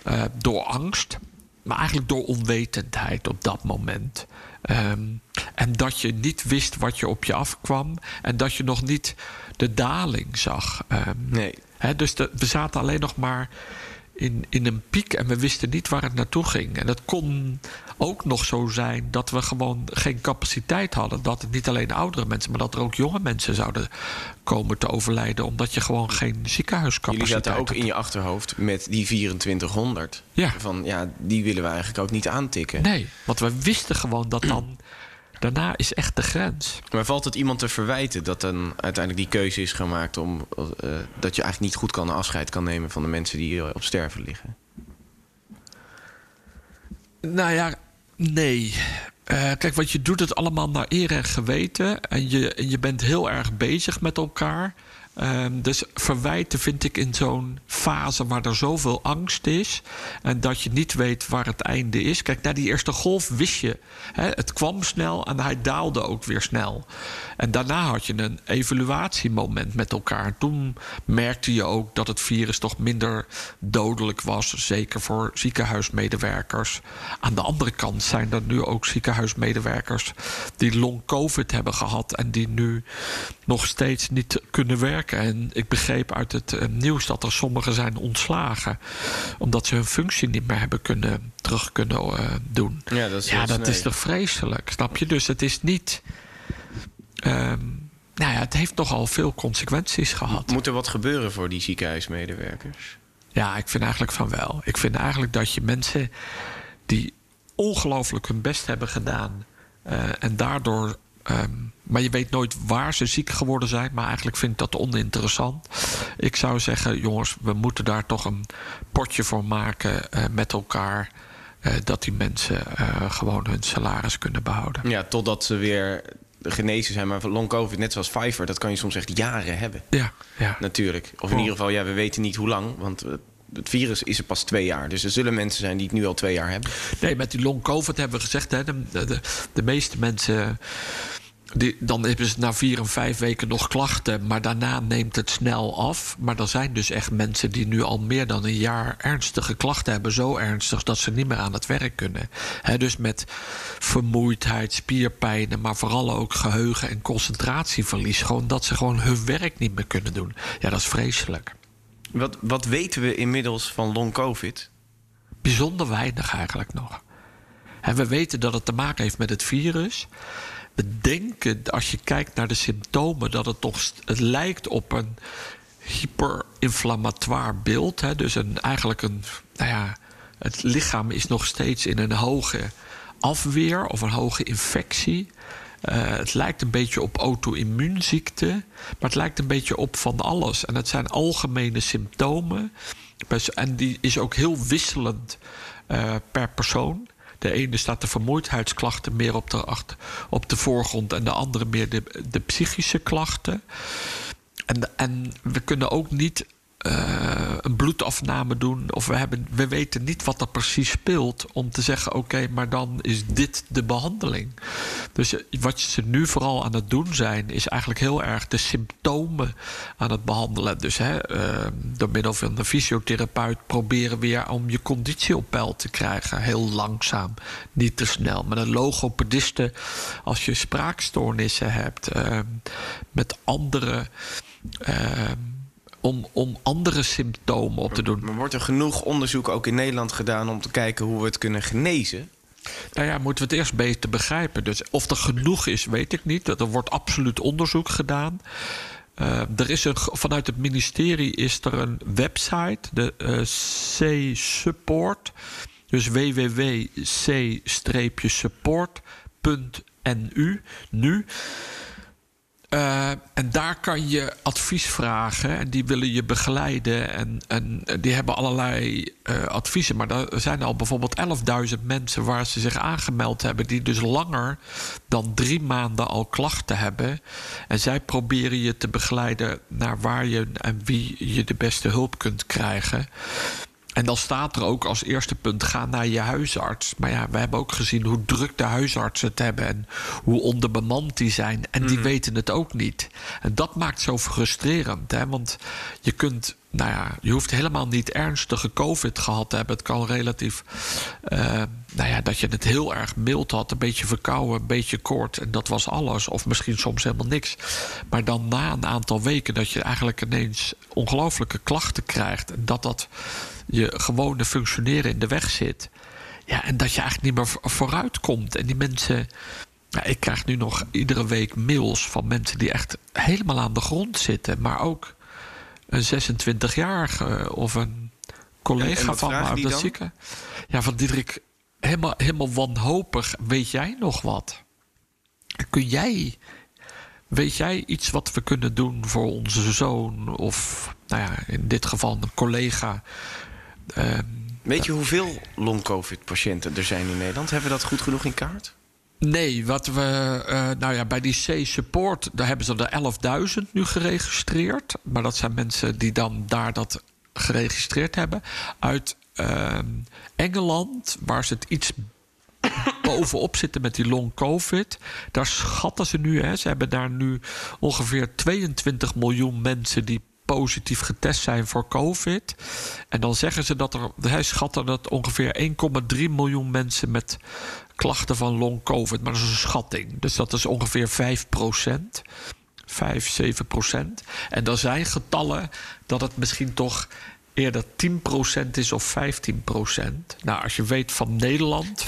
uh, door angst... maar eigenlijk door onwetendheid op dat moment... Um, en dat je niet wist wat je op je afkwam. En dat je nog niet de daling zag. Um, nee. He, dus de, we zaten alleen nog maar in, in een piek en we wisten niet waar het naartoe ging. En het kon ook nog zo zijn dat we gewoon geen capaciteit hadden. Dat het niet alleen oudere mensen, maar dat er ook jonge mensen zouden komen te overlijden. Omdat je gewoon geen ziekenhuiscapaciteit Jullie zaten ook in je achterhoofd met die 2400. Ja. Van ja, die willen we eigenlijk ook niet aantikken. Nee, want we wisten gewoon dat dan. Daarna is echt de grens. Maar valt het iemand te verwijten dat dan uiteindelijk die keuze is gemaakt om uh, dat je eigenlijk niet goed kan afscheid kan nemen van de mensen die op sterven liggen? Nou ja, nee. Uh, kijk, wat je doet het allemaal naar eer en geweten. En je, en je bent heel erg bezig met elkaar. Um, dus verwijten vind ik in zo'n fase waar er zoveel angst is. En dat je niet weet waar het einde is. Kijk, na die eerste golf wist je. Hè, het kwam snel en hij daalde ook weer snel. En daarna had je een evaluatiemoment met elkaar. Toen merkte je ook dat het virus toch minder dodelijk was. Zeker voor ziekenhuismedewerkers. Aan de andere kant zijn er nu ook ziekenhuismedewerkers die long COVID hebben gehad. En die nu nog steeds niet kunnen werken. En ik begreep uit het uh, nieuws dat er sommigen zijn ontslagen. Omdat ze hun functie niet meer hebben kunnen, terug kunnen uh, doen. Ja, dat is, ja, dat is toch vreselijk, snap je? Dus het is niet... Um, nou ja, het heeft nogal veel consequenties gehad. Moet er wat gebeuren voor die ziekenhuismedewerkers? Ja, ik vind eigenlijk van wel. Ik vind eigenlijk dat je mensen die ongelooflijk hun best hebben gedaan... Uh, en daardoor Um, maar je weet nooit waar ze ziek geworden zijn. Maar eigenlijk vind ik dat oninteressant. Ik zou zeggen, jongens, we moeten daar toch een potje voor maken uh, met elkaar. Uh, dat die mensen uh, gewoon hun salaris kunnen behouden. Ja, totdat ze weer genezen zijn. Maar long covid, net zoals Pfizer, dat kan je soms echt jaren hebben. Ja, ja. Natuurlijk. Of in ieder geval, ja, we weten niet hoe lang. Want het virus is er pas twee jaar. Dus er zullen mensen zijn die het nu al twee jaar hebben. Nee, met die long covid hebben we gezegd... Hè, de, de, de meeste mensen Die, dan hebben ze na vier en vijf weken nog klachten, maar daarna neemt het snel af. Maar er zijn dus echt mensen die nu al meer dan een jaar ernstige klachten hebben. Zo ernstig dat ze niet meer aan het werk kunnen. Dus met vermoeidheid, spierpijnen, maar vooral ook geheugen- en concentratieverlies. Gewoon dat ze gewoon hun werk niet meer kunnen doen. Ja, dat is vreselijk. Wat, wat weten we inmiddels van long covid? Bijzonder weinig eigenlijk nog. En we weten dat het te maken heeft met het virus. We denken, als je kijkt naar de symptomen, dat het toch het lijkt op een hyperinflammatoire beeld. Hè? Dus een, eigenlijk een, nou ja, het lichaam is nog steeds in een hoge afweer of een hoge infectie. Uh, het lijkt een beetje op auto-immuunziekte, maar het lijkt een beetje op van alles. En het zijn algemene symptomen. En die is ook heel wisselend uh, per persoon. De ene staat de vermoeidheidsklachten meer op de, op de voorgrond en de andere meer de, de psychische klachten. En, en we kunnen ook niet een bloedafname doen. Of we, hebben, we weten niet wat er precies speelt. Om te zeggen: oké, maar dan is dit de behandeling. Dus wat ze nu vooral aan het doen zijn, is eigenlijk heel erg de symptomen aan het behandelen. Dus hè, uh, door middel van de fysiotherapeut proberen weer om je conditie op peil te krijgen. Heel langzaam, niet te snel. Met een logopediste, als je spraakstoornissen hebt, uh, met andere om, om andere symptomen op te doen. Maar wordt er genoeg onderzoek ook in Nederland gedaan om te kijken hoe we het kunnen genezen? Nou ja, moeten we het eerst beter begrijpen. Dus of er genoeg is, weet ik niet. Er wordt absoluut onderzoek gedaan. Uh, er is een, vanuit het ministerie is er een website, de uh, C-Support. Dus www.c-support.nu. Nu. Uh, en daar kan je advies vragen en die willen je begeleiden. En, en die hebben allerlei uh, adviezen. Maar er zijn al bijvoorbeeld 11.000 mensen waar ze zich aangemeld hebben, die dus langer dan drie maanden al klachten hebben. En zij proberen je te begeleiden naar waar je en wie je de beste hulp kunt krijgen. En dan staat er ook als eerste punt: ga naar je huisarts. Maar ja, we hebben ook gezien hoe druk de huisartsen het hebben en hoe onderbemand die zijn. En die mm. weten het ook niet. En dat maakt zo frustrerend, hè? want je kunt. Nou ja, je hoeft helemaal niet ernstige COVID gehad te hebben. Het kan relatief. Uh, nou ja, dat je het heel erg mild had. Een beetje verkouden, een beetje kort. En dat was alles. Of misschien soms helemaal niks. Maar dan na een aantal weken dat je eigenlijk ineens ongelooflijke klachten krijgt. En dat dat je gewone functioneren in de weg zit. Ja, en dat je eigenlijk niet meer vooruit komt. En die mensen. Ja, ik krijg nu nog iedere week mails van mensen die echt helemaal aan de grond zitten. Maar ook een 26-jarige of een collega van me uit zieken. Ja, van Diederik, helemaal, helemaal wanhopig. Weet jij nog wat? Kun jij. Weet jij iets wat we kunnen doen voor onze zoon? Of nou ja, in dit geval een collega Weet je hoeveel long-covid-patiënten er zijn in Nederland? Hebben we dat goed genoeg in kaart? Nee, wat we. Uh, nou ja, bij die C-support, daar hebben ze er 11.000 nu geregistreerd. Maar dat zijn mensen die dan daar dat geregistreerd hebben. Uit uh, Engeland, waar ze het iets [coughs] bovenop zitten met die long COVID. Daar schatten ze nu, hè, ze hebben daar nu ongeveer 22 miljoen mensen die positief getest zijn voor COVID. En dan zeggen ze dat er, hij schatten dat ongeveer 1,3 miljoen mensen met klachten van long COVID. Maar dat is een schatting. Dus dat is ongeveer 5 procent. 5, 7 procent. En er zijn getallen dat het misschien toch eerder 10% is of 15%. Nou, als je weet van Nederland. 15%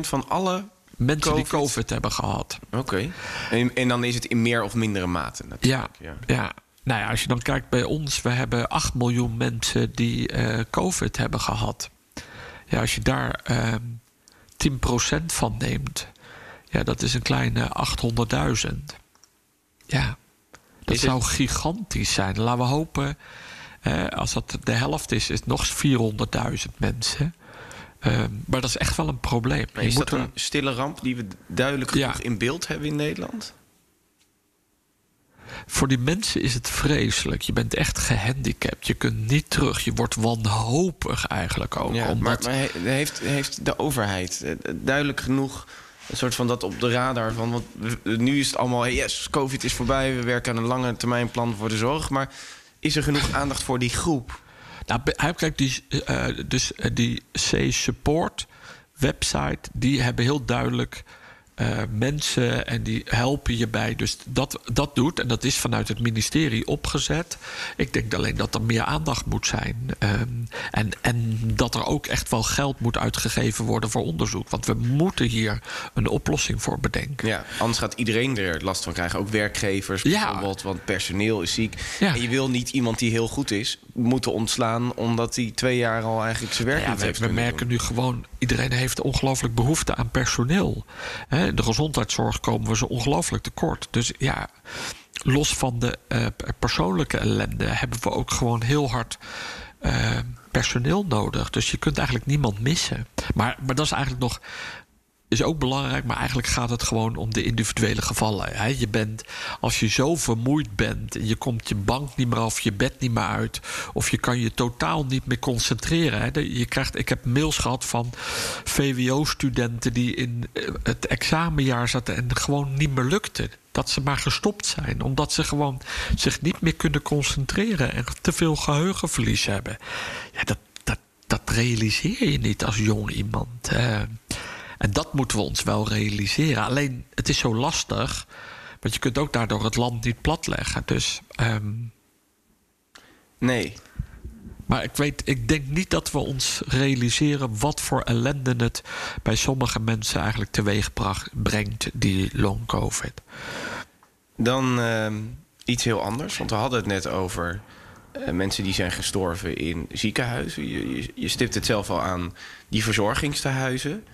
van alle mensen die COVID hebben gehad. Oké. En, en, dan is het in meer of mindere mate natuurlijk. Ja, ja. ja. Nou ja, als je dan kijkt bij ons, we hebben 8 miljoen mensen die uh, COVID hebben gehad. Ja, als je daar uh, ehm, 10% van neemt, ja, dat is een kleine 800.000. Ja, dat zou gigantisch zijn. Laten we hopen, uh, als dat de helft is, is het nog 400.000 mensen. Uh, maar dat is echt wel een probleem. is dat een stille ramp die we duidelijk genoeg in beeld hebben in Nederland? Voor die mensen is het vreselijk. Je bent echt gehandicapt. Je kunt niet terug. Je wordt wanhopig eigenlijk ook. Ja, maar, maar, heeft, heeft de overheid eh, duidelijk genoeg Een soort van dat op de radar van. Want nu is het allemaal. hey, Yes, COVID is voorbij. We werken aan een lange termijn plan voor de zorg. Maar is er genoeg aandacht voor die groep? Nou, kijk, die, eh, dus eh, die C-support website, die hebben heel duidelijk eh, mensen en die helpen je bij. Dus dat, dat doet, en dat is vanuit het ministerie opgezet. Ik denk alleen dat er meer aandacht moet zijn. Ehm, en, en dat er ook echt wel geld moet uitgegeven worden voor onderzoek. Want we moeten hier een oplossing voor bedenken. Ja, anders gaat iedereen er last van krijgen. Ook werkgevers Ja. bijvoorbeeld, want personeel is ziek. Ja. En je wil niet iemand die heel goed is moeten ontslaan... omdat hij twee jaar al eigenlijk zijn werk Ja, niet we, heeft we merken doen. nu gewoon, iedereen heeft ongelooflijk behoefte aan personeel. In de gezondheidszorg komen we zo ongelooflijk tekort. Dus ja, los van de eh, persoonlijke ellende hebben we ook gewoon heel hard eh, personeel nodig. Dus je kunt eigenlijk niemand missen. Maar, maar dat is eigenlijk nog is ook belangrijk, maar eigenlijk gaat het gewoon om de individuele gevallen. Hè. Je bent, als je zo vermoeid bent, en je komt je bank niet meer af, je bed niet meer uit, of je kan je totaal niet meer concentreren. Hè. Je krijgt, ik heb mails gehad van VWO-studenten die in eh, het examenjaar zaten en gewoon niet meer lukte. Dat ze maar gestopt zijn, omdat ze gewoon zich niet meer kunnen concentreren en te veel geheugenverlies hebben. Ja, dat, dat, dat realiseer je niet als jong iemand. hè. En dat moeten we ons wel realiseren. Alleen, het is zo lastig. Want je kunt ook daardoor het land niet platleggen. Dus, ehm, Nee, maar ik, weet, ik denk niet dat we ons realiseren wat voor ellende het bij sommige mensen eigenlijk teweeg brengt, die long COVID. Dan ehm, iets heel anders. Want we hadden het net over eh, mensen die zijn gestorven in ziekenhuizen. Je, je, je stipt het zelf al aan, die verzorgingstehuizen.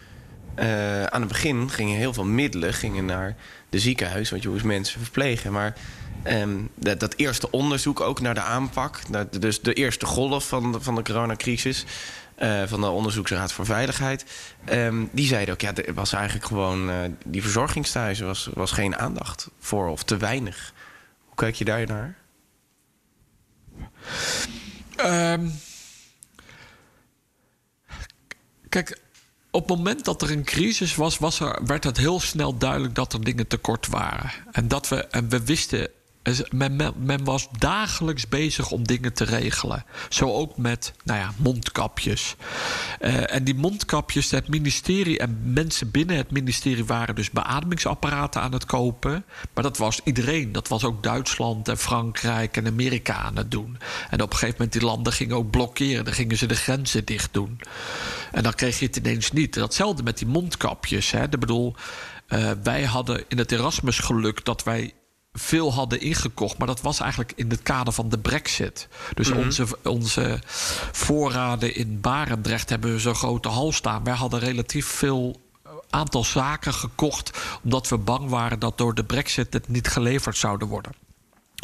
Eh, aan het begin gingen heel veel middelen gingen naar de ziekenhuis, want je moest mensen verplegen. Maar ehm, dat, eerste onderzoek ook naar de aanpak, dus de eerste golf van de, van de coronacrisis, eh, van de Onderzoeksraad voor Veiligheid, ehm, die zeiden ook, ja, er was eigenlijk gewoon, eh, die verzorgingstehuizen was, was geen aandacht voor of te weinig. Hoe kijk je daar naar? Ehm, kijk, op het moment dat er een crisis was, was er, werd het heel snel duidelijk dat er dingen tekort waren. En dat we, en we wisten. Men, men, men was dagelijks bezig om dingen te regelen. Zo ook met nou ja, mondkapjes. Eh, en die mondkapjes, het ministerie en mensen binnen het ministerie waren dus beademingsapparaten aan het kopen. Maar dat was iedereen. Dat was ook Duitsland en Frankrijk en Amerika aan het doen. En op een gegeven moment die landen gingen ook blokkeren. Dan gingen ze de grenzen dicht doen. En dan kreeg je het ineens niet. Datzelfde met die mondkapjes. Hè. Ik bedoel, eh, wij hadden in het Erasmus geluk dat wij veel hadden ingekocht. Maar dat was eigenlijk in het kader van de brexit. Dus onze, onze voorraden in Barendrecht hebben we zo'n grote hal staan. Wij hadden relatief veel eh, aantal zaken gekocht... omdat we bang waren dat door de brexit het niet geleverd zouden worden.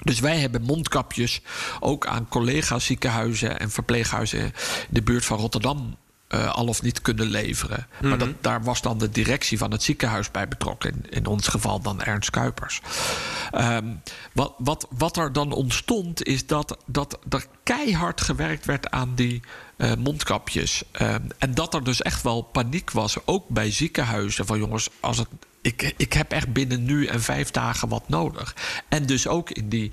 Dus wij hebben mondkapjes ook aan collega ziekenhuizen en verpleeghuizen in de buurt van Rotterdam eh, al of niet kunnen leveren. Maar dat, daar was dan de directie van het ziekenhuis bij betrokken. In, in ons geval dan Ernst Kuipers. Ehm, wat, wat, wat er dan ontstond is dat, dat er keihard gewerkt werd aan die eh, mondkapjes. Ehm, en dat er dus echt wel paniek was, ook bij ziekenhuizen. Van jongens, als het, ik, ik heb echt binnen nu en vijf dagen wat nodig. En dus ook in die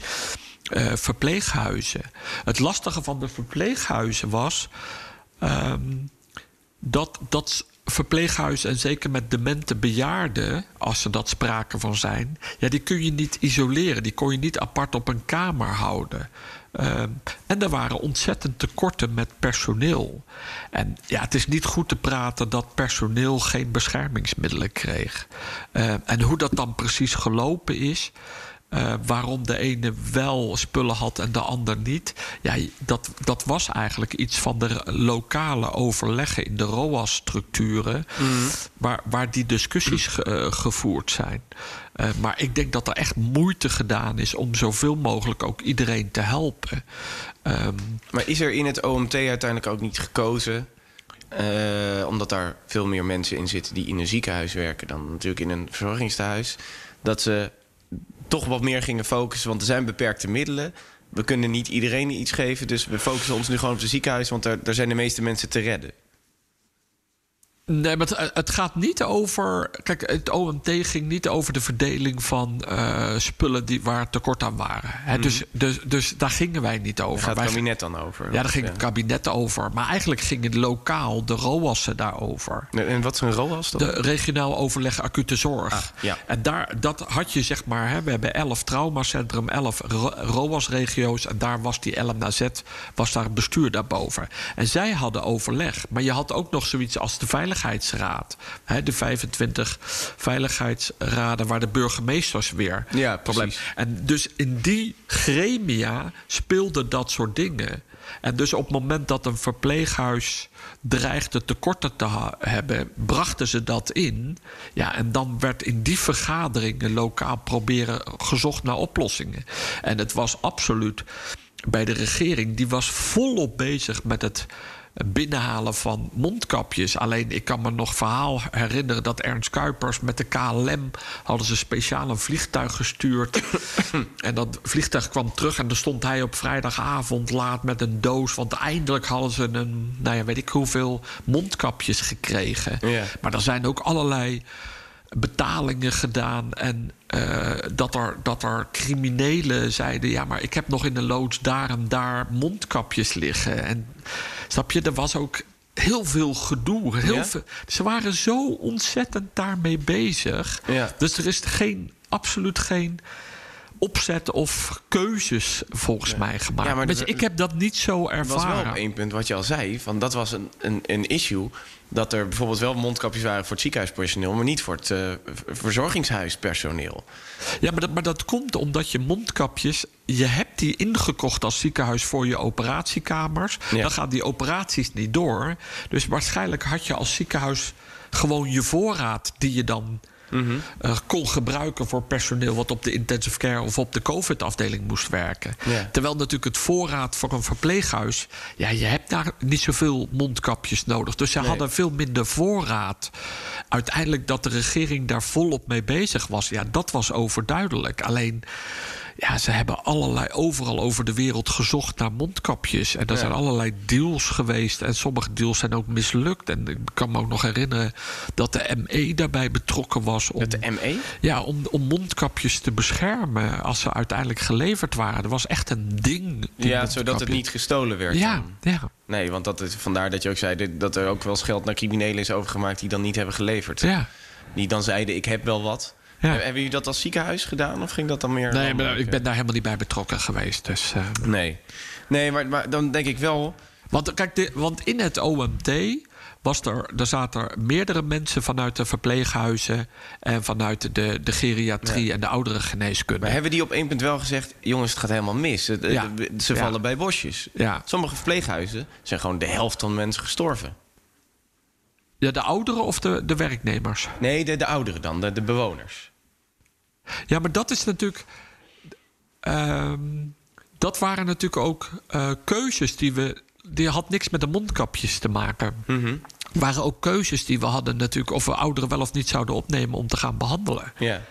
eh, verpleeghuizen. Het lastige van de verpleeghuizen was. ehm, dat, dat verpleeghuizen, en zeker met demente bejaarden, als er dat sprake van zijn, ja, die kun je niet isoleren. Die kon je niet apart op een kamer houden. Ehm, en er waren ontzettend tekorten met personeel. En ja, het is niet goed te praten dat personeel geen beschermingsmiddelen kreeg. Ehm, en hoe dat dan precies gelopen is. Eh, waarom de ene wel spullen had en de ander niet. Ja, dat, dat was eigenlijk iets van de lokale overleggen in de ROAS-structuren. Waar, waar die discussies ge- eh, gevoerd zijn. Eh, maar ik denk dat er echt moeite gedaan is om zoveel mogelijk ook iedereen te helpen. Ehm, Maar is er in het OMT uiteindelijk ook niet gekozen... omdat daar veel meer mensen in zitten die in een ziekenhuis werken... dan natuurlijk in een verzorgingstehuis... dat ze toch wat meer gingen focussen, want er zijn beperkte middelen. We kunnen niet iedereen iets geven, dus we focussen ons nu gewoon op de ziekenhuis... want daar, daar zijn de meeste mensen te redden. Nee, maar het, het, gaat niet over. Kijk, het OMT ging niet over de verdeling van uh, spullen die, waar tekort aan waren. Hè, dus, Mhm. dus, dus daar gingen wij niet over. Daar gaat het kabinet dan over. ja, daar ging het kabinet over. Maar eigenlijk gingen lokaal de ROAS'en daarover. En wat is een ROAS dan? De regionaal overleg acute zorg. Ah, ja. En daar, dat had je zeg maar, hè, we hebben 11 traumacentrum, 11 ro- ROAS-regio's. En daar was die LMNZ, was daar bestuur daarboven. En zij hadden overleg. Maar je had ook nog zoiets als de Veiligheidsraad. De 25 veiligheidsraden waar de burgemeesters weer Ja, probleem. En dus in die gremia speelden dat soort dingen. En dus op het moment dat een verpleeghuis dreigde tekorten te hebben, brachten ze dat in. Ja, en dan werd in die vergaderingen lokaal proberen gezocht naar oplossingen. En het was absoluut bij de regering, die was volop bezig met het binnenhalen van mondkapjes. Alleen ik kan me nog verhaal herinneren dat Ernst Kuipers met de KLM hadden ze speciaal een vliegtuig gestuurd. [coughs] en dat vliegtuig kwam terug en dan stond hij op vrijdagavond laat met een doos. Want eindelijk hadden ze een, nou ja, weet ik hoeveel mondkapjes gekregen. Maar er zijn ook allerlei betalingen gedaan. En eh, dat, er, dat er criminelen zeiden: ja, maar ik heb nog in de loods daar en daar mondkapjes liggen. En snap je, er was ook heel veel gedoe. Heel Ja? veel, ze waren zo ontzettend daarmee bezig. Ja. Dus er is geen, absoluut geen opzet of keuzes volgens mij gemaakt. Ja, maar de- ik heb dat niet zo Het was ervaren. wel op één punt wat je al zei. Van dat was een, een, een issue. Dat er bijvoorbeeld wel mondkapjes waren voor het ziekenhuispersoneel, maar niet voor het eh, verzorgingshuispersoneel. Ja, maar dat, maar dat komt omdat je mondkapjes... je hebt die ingekocht als ziekenhuis voor je operatiekamers. Ja. Dan gaan die operaties niet door. Dus waarschijnlijk had je als ziekenhuis gewoon je voorraad... die je dan Eh, kon gebruiken voor personeel... wat op de intensive care of op de covid-afdeling moest werken. Ja. Terwijl natuurlijk het voorraad voor een verpleeghuis... ja, je hebt daar niet zoveel mondkapjes nodig. Dus ze Nee. hadden veel minder voorraad. Uiteindelijk dat de regering daar volop mee bezig was... ja, dat was overduidelijk. Alleen, ja, ze hebben allerlei overal over de wereld gezocht naar mondkapjes. En er Ja. zijn allerlei deals geweest. En sommige deals zijn ook mislukt. En ik kan me ook nog herinneren dat de ME daarbij betrokken was... om, de ME? ja, om, om mondkapjes te beschermen als ze uiteindelijk geleverd waren. Er was echt een ding. Ja, zodat het niet gestolen werd. Ja, dan. ja, Nee, want dat is, vandaar dat je ook zei dat er ook wel eens geld naar criminelen is overgemaakt die dan niet hebben geleverd. ja. Die dan zeiden: Ik heb wel wat. Ja. Hebben jullie dat als ziekenhuis gedaan of ging dat dan meer? Nee, maar ik ben daar helemaal niet bij betrokken geweest. Dus, eh. Nee, nee maar, maar dan denk ik wel. want, kijk, de, want in het OMT was er, er zaten er meerdere mensen vanuit de verpleeghuizen en vanuit de, de geriatrie Ja. en de ouderengeneeskunde. Maar hebben die op één punt wel gezegd: jongens, het gaat helemaal mis. Het- Ja. het- Ze vallen bij bosjes. Ja. Sommige verpleeghuizen zijn gewoon de helft van mensen gestorven. Ja, de ouderen of de, de werknemers? Nee, de, de ouderen dan, de, de bewoners. Ja, maar dat is natuurlijk. ehm, dat waren natuurlijk ook eh, keuzes die we. Die had niks met de mondkapjes te maken. Mhm. waren ook keuzes die we hadden natuurlijk... of we ouderen wel of niet zouden opnemen om te gaan behandelen. Ja.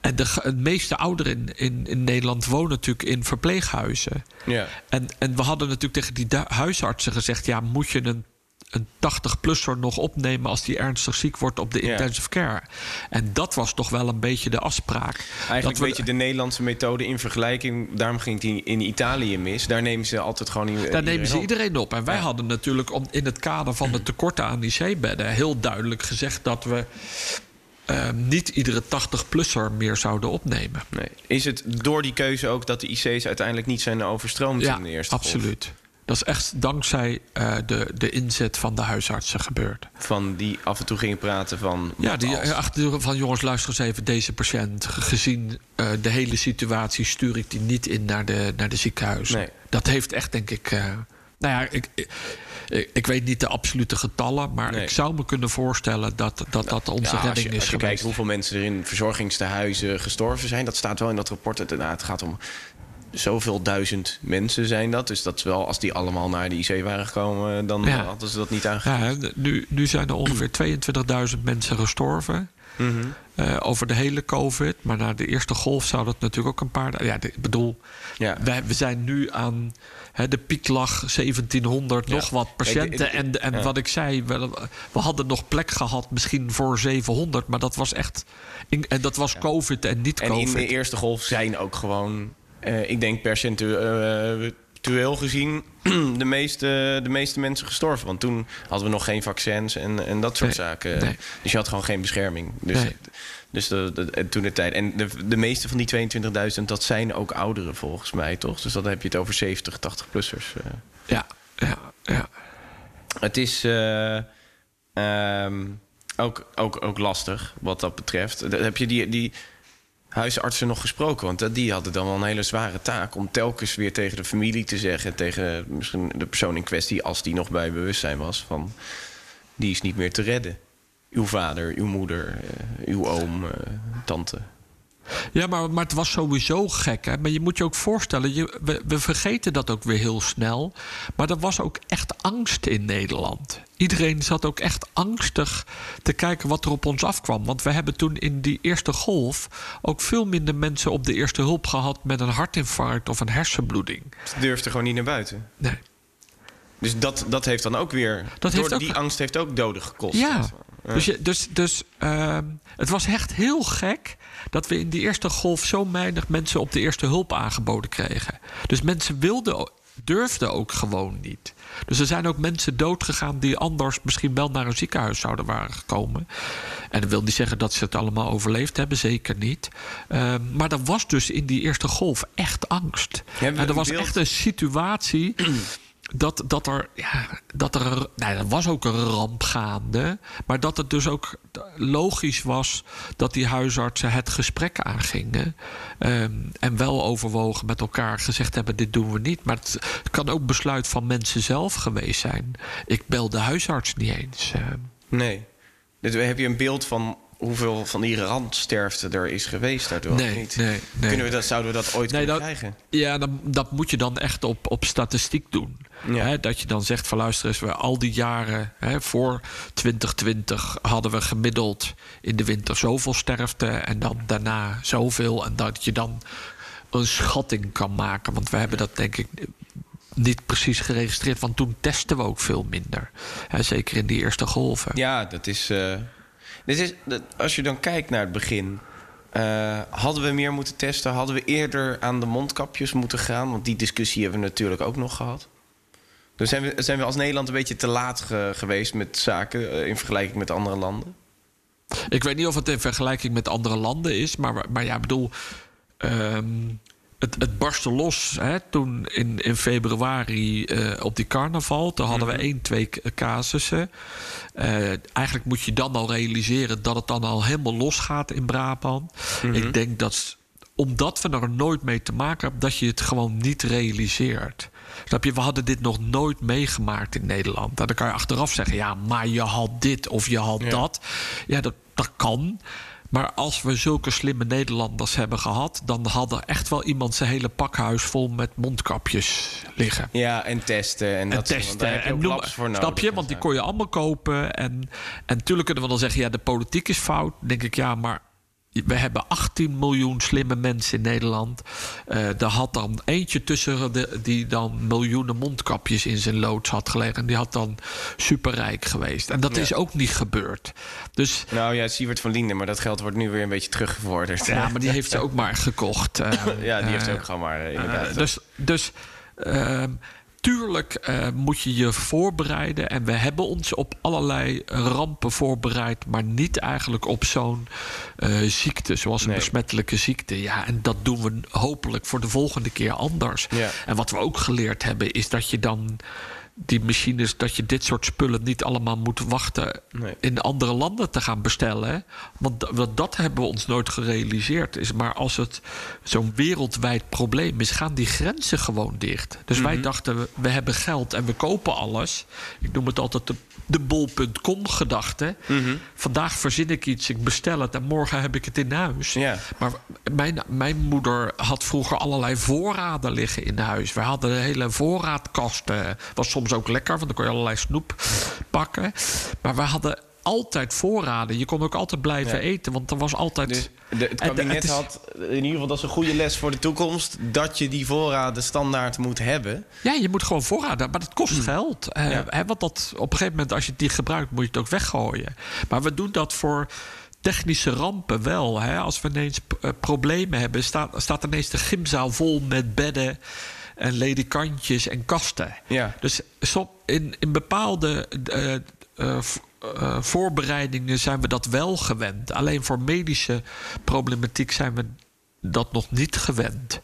En de, de meeste ouderen in, in, in Nederland wonen natuurlijk in verpleeghuizen. Ja. En, en we hadden natuurlijk tegen die huisartsen gezegd... ja, moet je een, een 80-plusser nog opnemen... als die ernstig ziek wordt op de intensive care? En dat was toch wel een beetje de afspraak. Eigenlijk weet je de Nederlandse methode in vergelijking. Daarom ging die in Italië mis. Daar nemen ze altijd gewoon in, Daar nemen ze iedereen op. En wij Ja. hadden natuurlijk om, in het kader van de tekorten aan IC-bedden... heel duidelijk gezegd dat we eh, niet iedere 80-plusser meer zouden opnemen. Nee. Is het door die keuze ook dat de IC's uiteindelijk niet zijn overstroomd Ja, in de eerste golf? Dat is echt dankzij eh, de, de inzet van de huisartsen gebeurd. Van die af en toe gingen praten van... Ja, die als? eh, achter van jongens, luister eens even, deze patiënt. ge- Gezien eh, de hele situatie stuur ik die niet in naar de, naar de ziekenhuis. Nee. Dat heeft echt, denk ik. eh, nou ja, ik, ik, weet niet de absolute getallen, maar Nee. ik zou me kunnen voorstellen dat dat, dat onze Ja, als redding je, is als je kijkt geweest. hoeveel mensen er in verzorgingstehuizen gestorven zijn... dat staat wel in dat rapport. Het, nou, het gaat om zoveel duizend mensen zijn dat. Dus dat is wel, als die allemaal naar de IC waren gekomen... dan Ja. hadden ze dat niet aangegeven. Ja, nu, nu zijn er ongeveer 22.000 mensen gestorven. eh, over de hele COVID. Maar na de eerste golf zou dat natuurlijk ook een paar. Ja, ik bedoel, Ja. wij, we zijn nu aan. Hè, de piek lag 1700, nog wat patiënten. En en ja. wat ik zei, we, we hadden nog plek gehad misschien voor 700. Maar dat was echt. in- en dat was COVID en niet En COVID. in de eerste golf zijn ook gewoon, eh, ik denk percentueel gezien, [clears throat] de meeste, de meeste mensen gestorven. Want toen hadden we nog geen vaccins en, en dat soort Nee, zaken. nee. Dus je had gewoon geen bescherming. Dus, Nee. dus de, de- en toen de tijd. En de, de meeste van die 22.000, dat zijn ook ouderen volgens mij, toch? Dus dan heb je het over 70, 80-plussers. Ja, ja, ja. Het is eh, ehm, ook, ook, ook lastig wat dat betreft. Dan Heb je die, die huisartsen nog gesproken? Want dat- die hadden dan wel een hele zware taak om telkens weer tegen de familie te zeggen, tegen misschien de persoon in kwestie, als die nog bij bewustzijn was, van die is niet meer te redden. Uw vader, uw moeder, eh, uw oom, eh, tante. Ja, maar, maar het was sowieso gek. Hè? Maar je moet je ook voorstellen, je, we, we vergeten dat ook weer heel snel. Maar er was ook echt angst in Nederland. Iedereen zat ook echt angstig te kijken wat er op ons afkwam. Want we hebben toen in die eerste golf ook veel minder mensen op de eerste hulp gehad met een hartinfarct of een hersenbloeding. Ze durfde gewoon niet naar buiten. Nee. Dus dat, dat heeft dan ook weer. Dat door ook- die angst heeft ook doden gekost. Ja, dus, je, dus, dus ehm, het was echt heel gek dat we in die eerste golf zo weinig mensen op de eerste hulp aangeboden kregen. Dus mensen wilden, durfden ook gewoon niet. Dus er zijn ook mensen doodgegaan die anders misschien wel naar een ziekenhuis zouden waren gekomen. En dat wil niet zeggen dat ze het allemaal overleefd hebben, zeker niet. Ehm, maar er was dus in die eerste golf echt angst. En er was beeld? echt een situatie dat, dat er, ja, dat er, nou, er was ook een ramp gaande, maar dat het dus ook logisch was dat die huisartsen het gesprek aangingen ehm, en wel overwogen met elkaar gezegd hebben: dit doen we niet. Maar het kan ook besluit van mensen zelf geweest zijn. Ik bel de huisarts niet eens. ehm. Nee. Dus heb je een beeld van hoeveel van die randsterfte er is geweest daardoor? Nee, niet? nee, nee. Kunnen we dat, zouden we dat ooit Nee, kunnen dat, krijgen? ja, dan, dat moet je dan echt op, op statistiek doen. Ja. Hè, dat je dan zegt van luister eens, we al die jaren hè, voor 2020 hadden we gemiddeld in de winter zoveel sterfte en dan daarna zoveel. En dat je dan een schatting kan maken. Want we hebben dat denk ik niet precies geregistreerd. Want toen testen we ook veel minder. Hè, zeker in die eerste golven. Ja, dat is. eh, dit is dat- als je dan kijkt naar het begin. eh, hadden we meer moeten testen? Hadden we eerder aan de mondkapjes moeten gaan? Want die discussie hebben we natuurlijk ook nog gehad. Dus zijn we, zijn we als Nederland een beetje te laat ge- geweest met zaken eh, in vergelijking met andere landen? Ik weet niet of het in vergelijking met andere landen is, maar, maar ja, ik bedoel. ehm, het, het barstte los hè, toen in, in februari eh, op die carnaval. Toen hadden we één, twee casussen. Eh, eigenlijk moet je dan al realiseren dat het dan al helemaal losgaat in Brabant. Ik denk dat omdat we er nooit mee te maken hebben, dat je het gewoon niet realiseert. Snap je, we hadden dit nog nooit meegemaakt in Nederland. En dan kan je achteraf zeggen, ja, maar je had dit of je had Ja. dat. Ja, dat, dat kan. Maar als we zulke slimme Nederlanders hebben gehad, dan had er echt wel iemand zijn hele pakhuis vol met mondkapjes liggen. Ja, en testen. En, En dat daar testen. heb je En noem, voor nodig snap je? Want die kon je allemaal kopen. En, en natuurlijk kunnen we dan zeggen, ja, de politiek is fout. Dan denk ik, ja, maar we hebben 18 miljoen slimme mensen in Nederland. Eh er had dan eentje tussen de, die dan miljoenen mondkapjes in zijn loods had gelegen. En die had dan superrijk geweest. En dat Ja. is ook niet gebeurd. Dus Nou ja, Siewert van Linden, maar dat geld wordt nu weer een beetje teruggevorderd. ja, maar die heeft ze ook maar gekocht. [laughs] eh, Ja, die heeft eh, ook gewoon maar eh, inderdaad. dus dus ehm, tuurlijk eh, moet je je voorbereiden. En we hebben ons op allerlei rampen voorbereid. Maar niet eigenlijk op zo'n eh, ziekte, zoals een Nee. besmettelijke ziekte. Ja, en dat doen we hopelijk voor de volgende keer anders. Ja. En wat we ook geleerd hebben, is dat je dan. Die machines, dat je dit soort spullen niet allemaal moet wachten Nee. in andere landen te gaan bestellen. hè. Want d- want dat hebben we ons nooit gerealiseerd. Is, maar als het zo'n wereldwijd probleem is, gaan die grenzen gewoon dicht. Dus wij Mhm. dachten, we, we hebben geld en we kopen alles. Ik noem het altijd de, de bol.com gedachte. Mhm. Vandaag verzin ik iets, ik bestel het en morgen heb ik het in huis. Maar mijn, mijn moeder had vroeger allerlei voorraden liggen in huis. We hadden een hele voorraadkast. eh, was soms ook lekker, want dan kon je allerlei snoep pakken. Maar we hadden altijd voorraden. Je kon ook altijd blijven Ja. eten, want er was altijd... Dus de, het kabinet het is- had in ieder geval dat is een goede les voor de toekomst dat je die voorraden standaard moet hebben. Ja, je moet gewoon voorraden, maar dat kost geld. Eh. Ja. hè, want dat, op een gegeven moment, als je niet gebruikt, moet je het ook weggooien. Maar we doen dat voor technische rampen wel. Hè. Als we ineens eh, problemen hebben, staat, staat ineens de gymzaal vol met bedden en ledikantjes en kasten. Ja. Dus in, in bepaalde eh, eh, voorbereidingen zijn we dat wel gewend. Alleen voor medische problematiek zijn we dat nog niet gewend.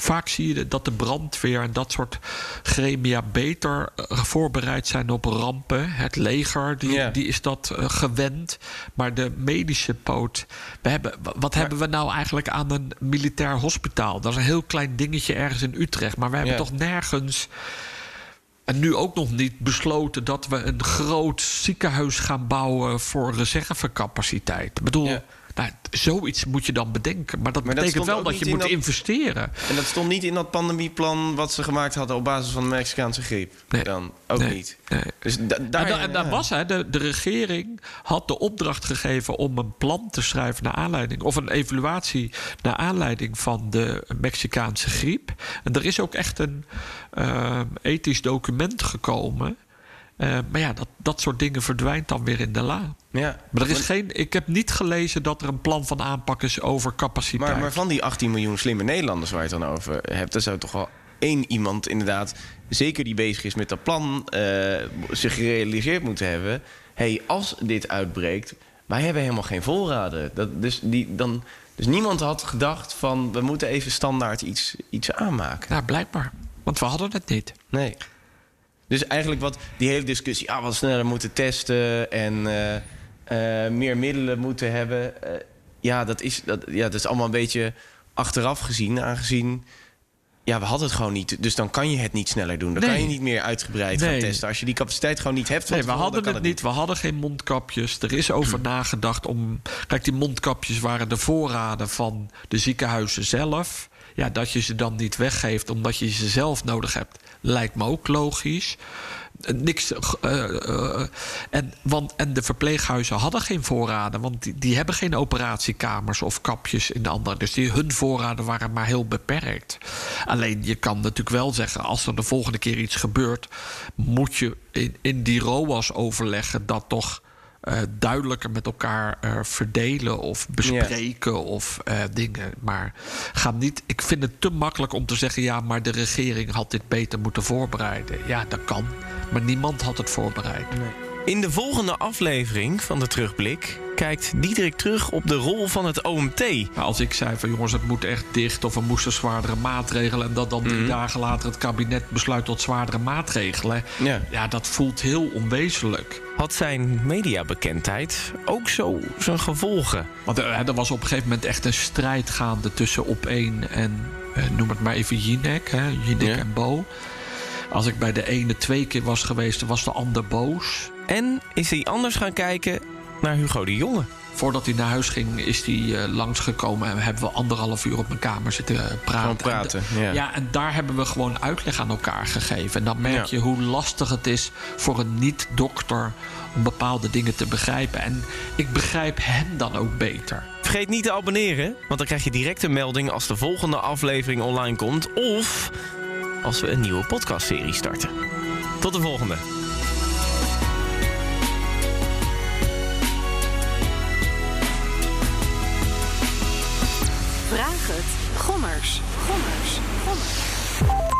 Vaak zie je dat de brandweer en dat soort gremia beter eh, voorbereid zijn op rampen. Het leger die, die is dat eh, gewend. Maar de medische poot. We hebben, wa- wat hebben we nou eigenlijk aan een militair hospitaal? Dat is een heel klein dingetje ergens in Utrecht. Maar we hebben toch nergens. En nu ook nog niet besloten dat we een groot ziekenhuis gaan bouwen voor reservecapaciteit. Ik bedoel. Nou, zoiets moet je dan bedenken. Maar dat Maar betekent wel dat je in moet dat- investeren. En dat stond niet in dat pandemieplan wat ze gemaakt hadden op basis van de Mexicaanse griep. Nee. Dan ook Nee. niet. Nee. Dus da- daar, en, da- en daar ja. was hè, de, de regering had de opdracht gegeven om een plan te schrijven naar aanleiding, of een evaluatie naar aanleiding van de Mexicaanse griep. En er is ook echt een eh, ethisch document gekomen. Eh, maar ja, dat, dat soort dingen verdwijnt dan weer in de la. Ja. Maar er is geen, ik heb niet gelezen dat er een plan van aanpak is over capaciteit. Maar, maar van die 18 miljoen slimme Nederlanders waar je het dan over hebt, er zou toch wel één iemand inderdaad, zeker die bezig is met dat plan, eh, zich gerealiseerd moeten hebben. hey, als dit uitbreekt, wij hebben helemaal geen voorraden. Dat, dus, die, dan, dus niemand had gedacht van we moeten even standaard iets, iets aanmaken. Nou, blijkbaar. Want we hadden het niet. Nee. Dus eigenlijk wat die hele discussie, ah, wat sneller moeten testen en eh, eh, meer middelen moeten hebben. eh, ja, dat is, dat, ja, dat is allemaal een beetje achteraf gezien, aangezien. Ja, we hadden het gewoon niet. Dus dan kan je het niet sneller doen. Dan Nee. kan je niet meer uitgebreid gaan testen. Als je die capaciteit gewoon niet hebt. Nee, we hadden kan het niet. We hadden geen mondkapjes. Er is over nagedacht om. Kijk, die mondkapjes waren de voorraden van de ziekenhuizen zelf. Ja, dat je ze dan niet weggeeft omdat je ze zelf nodig hebt, lijkt me ook logisch. Eh, Niks. eh, eh, en, want, en de verpleeghuizen hadden geen voorraden, want die, die hebben geen operatiekamers of kapjes in de andere. Dus die, hun voorraden waren maar heel beperkt. Alleen je kan natuurlijk wel zeggen, als er de volgende keer iets gebeurt, moet je in, in die ROAS overleggen dat toch. Eh, duidelijker met elkaar eh, verdelen of bespreken of eh, dingen. Maar ga niet. Ik vind het te makkelijk om te zeggen: ja, maar de regering had dit beter moeten voorbereiden. Ja, dat kan. Maar niemand had het voorbereid. In de volgende aflevering van de Terugblik kijkt Diederik terug op de rol van het OMT. Maar als ik zei van jongens, het moet echt dicht of we moesten zwaardere maatregelen. En dat dan drie dagen later het kabinet besluit tot zwaardere maatregelen. Ja. ja, dat voelt heel onwezenlijk. Had zijn mediabekendheid ook zo zijn gevolgen? Want er, er was op een gegeven moment echt een strijd gaande tussen op één en eh, noem het maar even Jinek, hè, Jinek Ja. en Bo. Als ik bij de ene twee keer was geweest, was de ander boos. En is hij anders gaan kijken naar Hugo de Jonge? Voordat hij naar huis ging, is hij eh, langsgekomen en hebben we anderhalf uur op mijn kamer zitten praten. Gewoon praten, En, ja. ja, en daar hebben we gewoon uitleg aan elkaar gegeven. En dan merk Ja. je hoe lastig het is voor een niet-dokter om bepaalde dingen te begrijpen. En ik begrijp hem dan ook beter. Vergeet niet te abonneren, want dan krijg je direct een melding als de volgende aflevering online komt. Of als we een nieuwe podcastserie starten. Tot de volgende. Vraag het. Gommers. Gommers. Gommers.